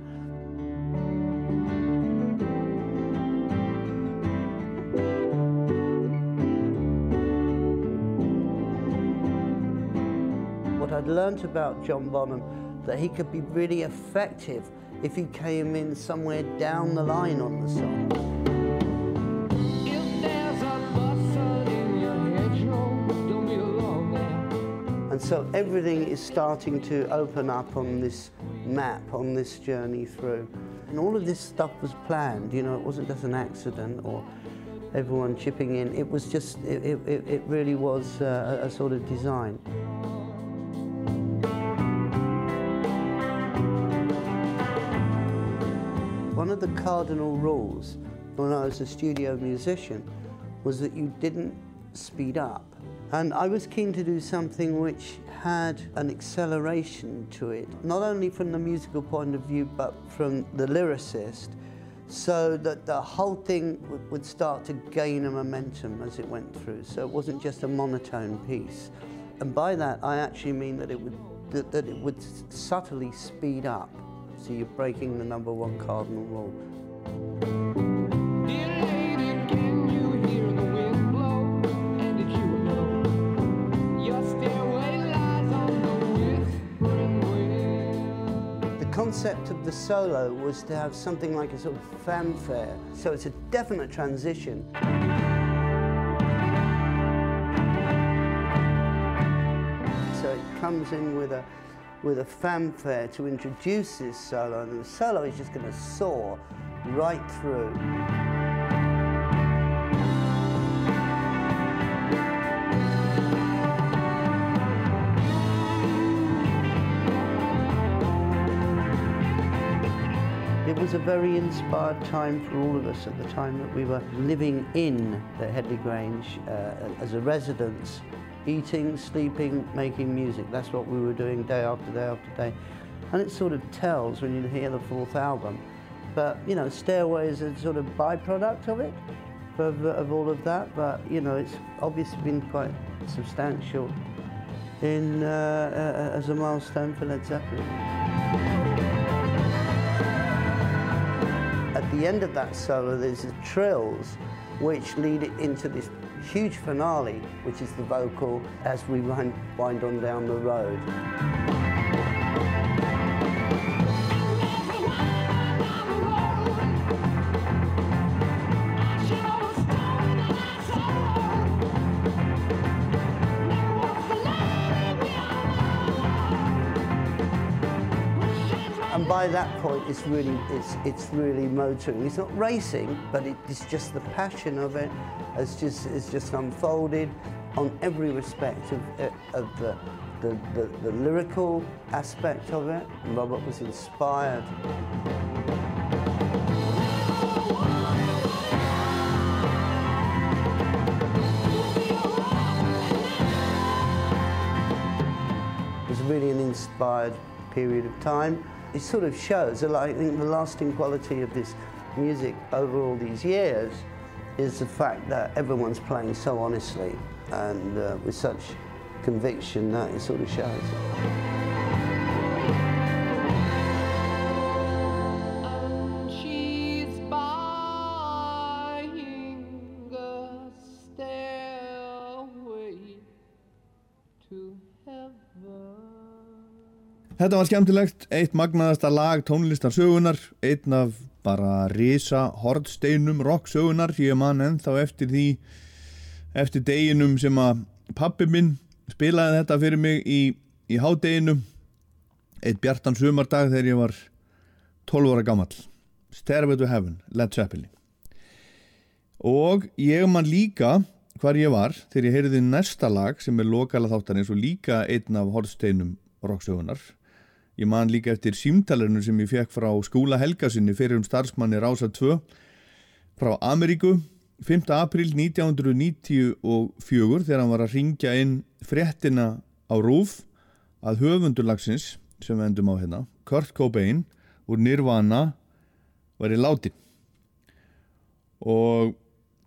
I'd learnt about John Bonham, that he could be really effective if he came in somewhere down the line on the song. If there's a bustle in your hedgerow, don't be alone there. And so everything is starting to open up on this map, on this journey through. And all of this stuff was planned, you know, it wasn't just an accident or everyone chipping in. It was just, it, it, it it really was uh, a, a sort of design. One of the cardinal rules when I was a studio musician was that you didn't speed up. And I was keen to do something which had an acceleration to it, not only from the musical point of view, but from the lyricist, so that the whole thing would, start to gain a momentum as it went through. So it wasn't just a monotone piece. And by that, I actually mean that it would, that it would subtly speed up. So you're breaking the number one cardinal rule. Dear lady, can you hear the wind blow? And did you know your stairway lies on the whispering wind? The concept of the solo was to have something like a sort of fanfare. So it's a definite transition. So it comes in with a with a fanfare to introduce this solo, and the solo is just going to soar right through. It was a very inspired time for all of us at the time that we were living in the Headley Grange uh, as a residence, eating, sleeping, making music. That's what we were doing day after day after day. And it sort of tells when you hear the fourth album. But, you know, Stairway is a sort of byproduct of it, of, of all of that. But, you know, it's obviously been quite substantial in, uh, uh, as a milestone for Led Zeppelin. At the end of that solo, there's the trills, which lead it into this huge finale, which is the vocal as we wind, on down the road. By that point, it's really, it's, it's really motoring. It's not racing, but it, it's just the passion of it. It's just, it's just unfolded on every respect of, uh, of the, the, the, the lyrical aspect of it. Robert was inspired. It was really an inspired period of time. It sort of shows, that I think the lasting quality of this music over all these years is the fact that everyone's playing so honestly and uh, with such conviction that it sort of shows. To heaven. Þetta var skemmtilegt, eitt magnaðasta lag tónlistar sögunar, einn af bara risa hordsteinum rock sögunar, ég man ennþá eftir því, eftir deginum sem að pappi minn spilaði þetta fyrir mig í, í hádeginu, eitt bjartan sumardag þegar ég var 12 ára gamall, Stairway to Heaven, Led Zeppelin. Og ég man líka hvar ég var þegar ég heyrði næsta lag sem er lokala þáttarins og líka einn af hordsteinum rocksögunar. Ég man líka eftir símtalarinu sem ég fekk frá skúla Helgasinni fyrir um starfsmanni Rása 2 frá Ameríku 5. april 1994 þegar hann var að ringja inn fréttina á Rúf að höfundurlagsins sem við endum á hérna Kurt Cobain úr Nirvana var í látin og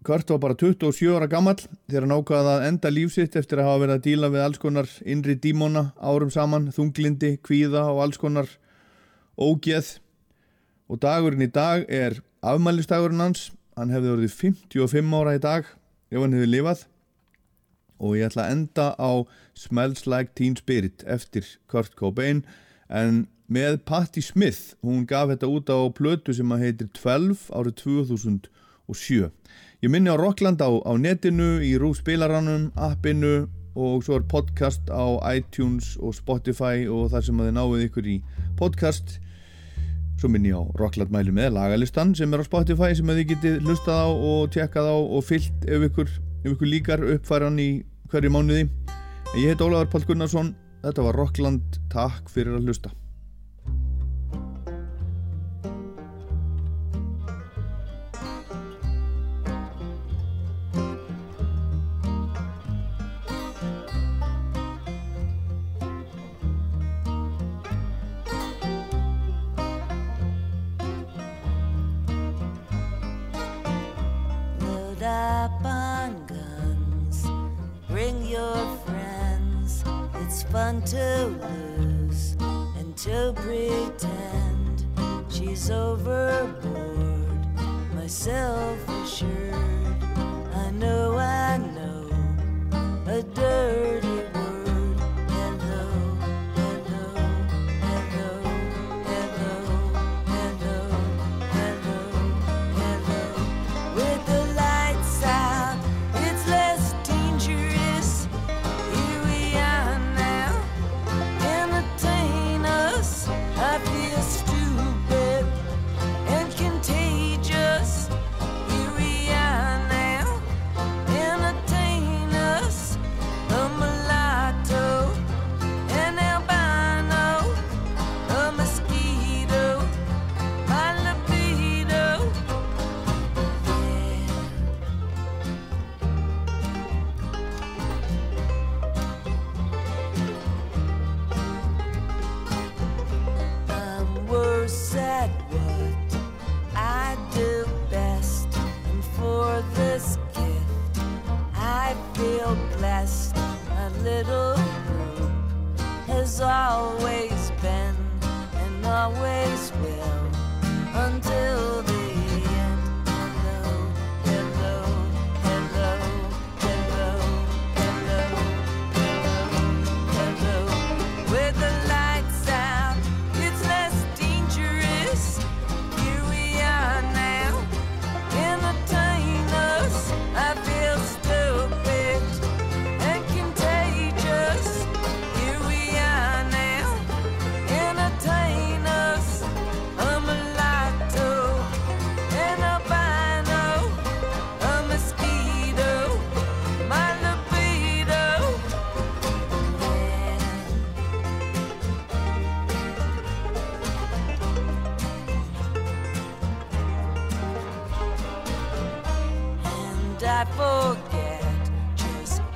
Kurt var bara 27 ára gamall þegar hann ákvaði að enda lífsitt eftir að hafa verið að díla við alls konar innri dímona árum saman, þunglindi, kvíða og alls konar ógeð. Og dagurinn í dag er afmælistagurinn hans. Hann hefði orðið 55 ára í dag ef hann hefði lifað. Og ég ætla að enda á Smells Like Teen Spirit eftir Kurt Cobain. En með Patti Smith hún gaf þetta út á plötu sem að heitir 12 árið 2007 ég minni á Rockland á, á netinu í Rú spilaranum, appinu og svo er podcast á iTunes og Spotify og þar sem að þið náið ykkur í podcast. Svo minni ég á Rockland mæli með lagalistan sem er á Spotify sem að þið getið hlustað á og tjekkað á og fyllt ef ykkur, ef ykkur líkar uppfæran í hverju mánuði. En ég heit Ólafur Pál Gunnarsson þetta var Rockland, takk fyrir að hlusta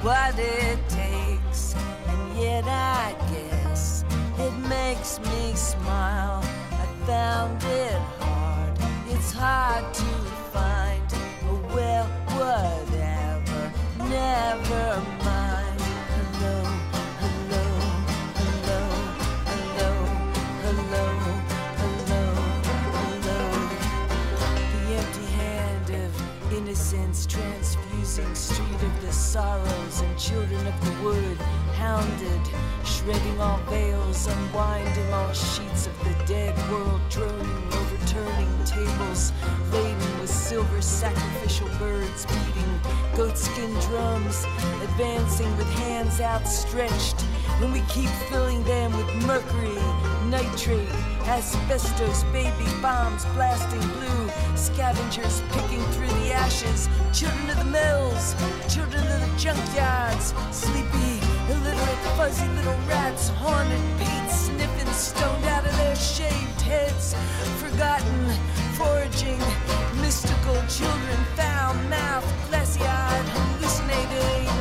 what it takes. And yet I guess it makes me smile. I found it hard, it's hard to find. Oh, well, whatever, never mind. Hello, hello, hello, hello, hello, hello, hello. The empty hand of innocence transfusing street of the sorrows and children of the wood hounded shredding all veils unwinding all sheets of the dead world droning overturning tables laden with silver sacrificial birds beating goatskin drums advancing with hands outstretched when we keep filling them with mercury nitrate asbestos baby bombs blasting blue scavengers picking through the ashes children of the mills children of the junkyards sleepy illiterate fuzzy little rats haunted Pete sniffing stoned out of their shaved heads forgotten foraging mystical children foul mouthed glassy eyed hallucinating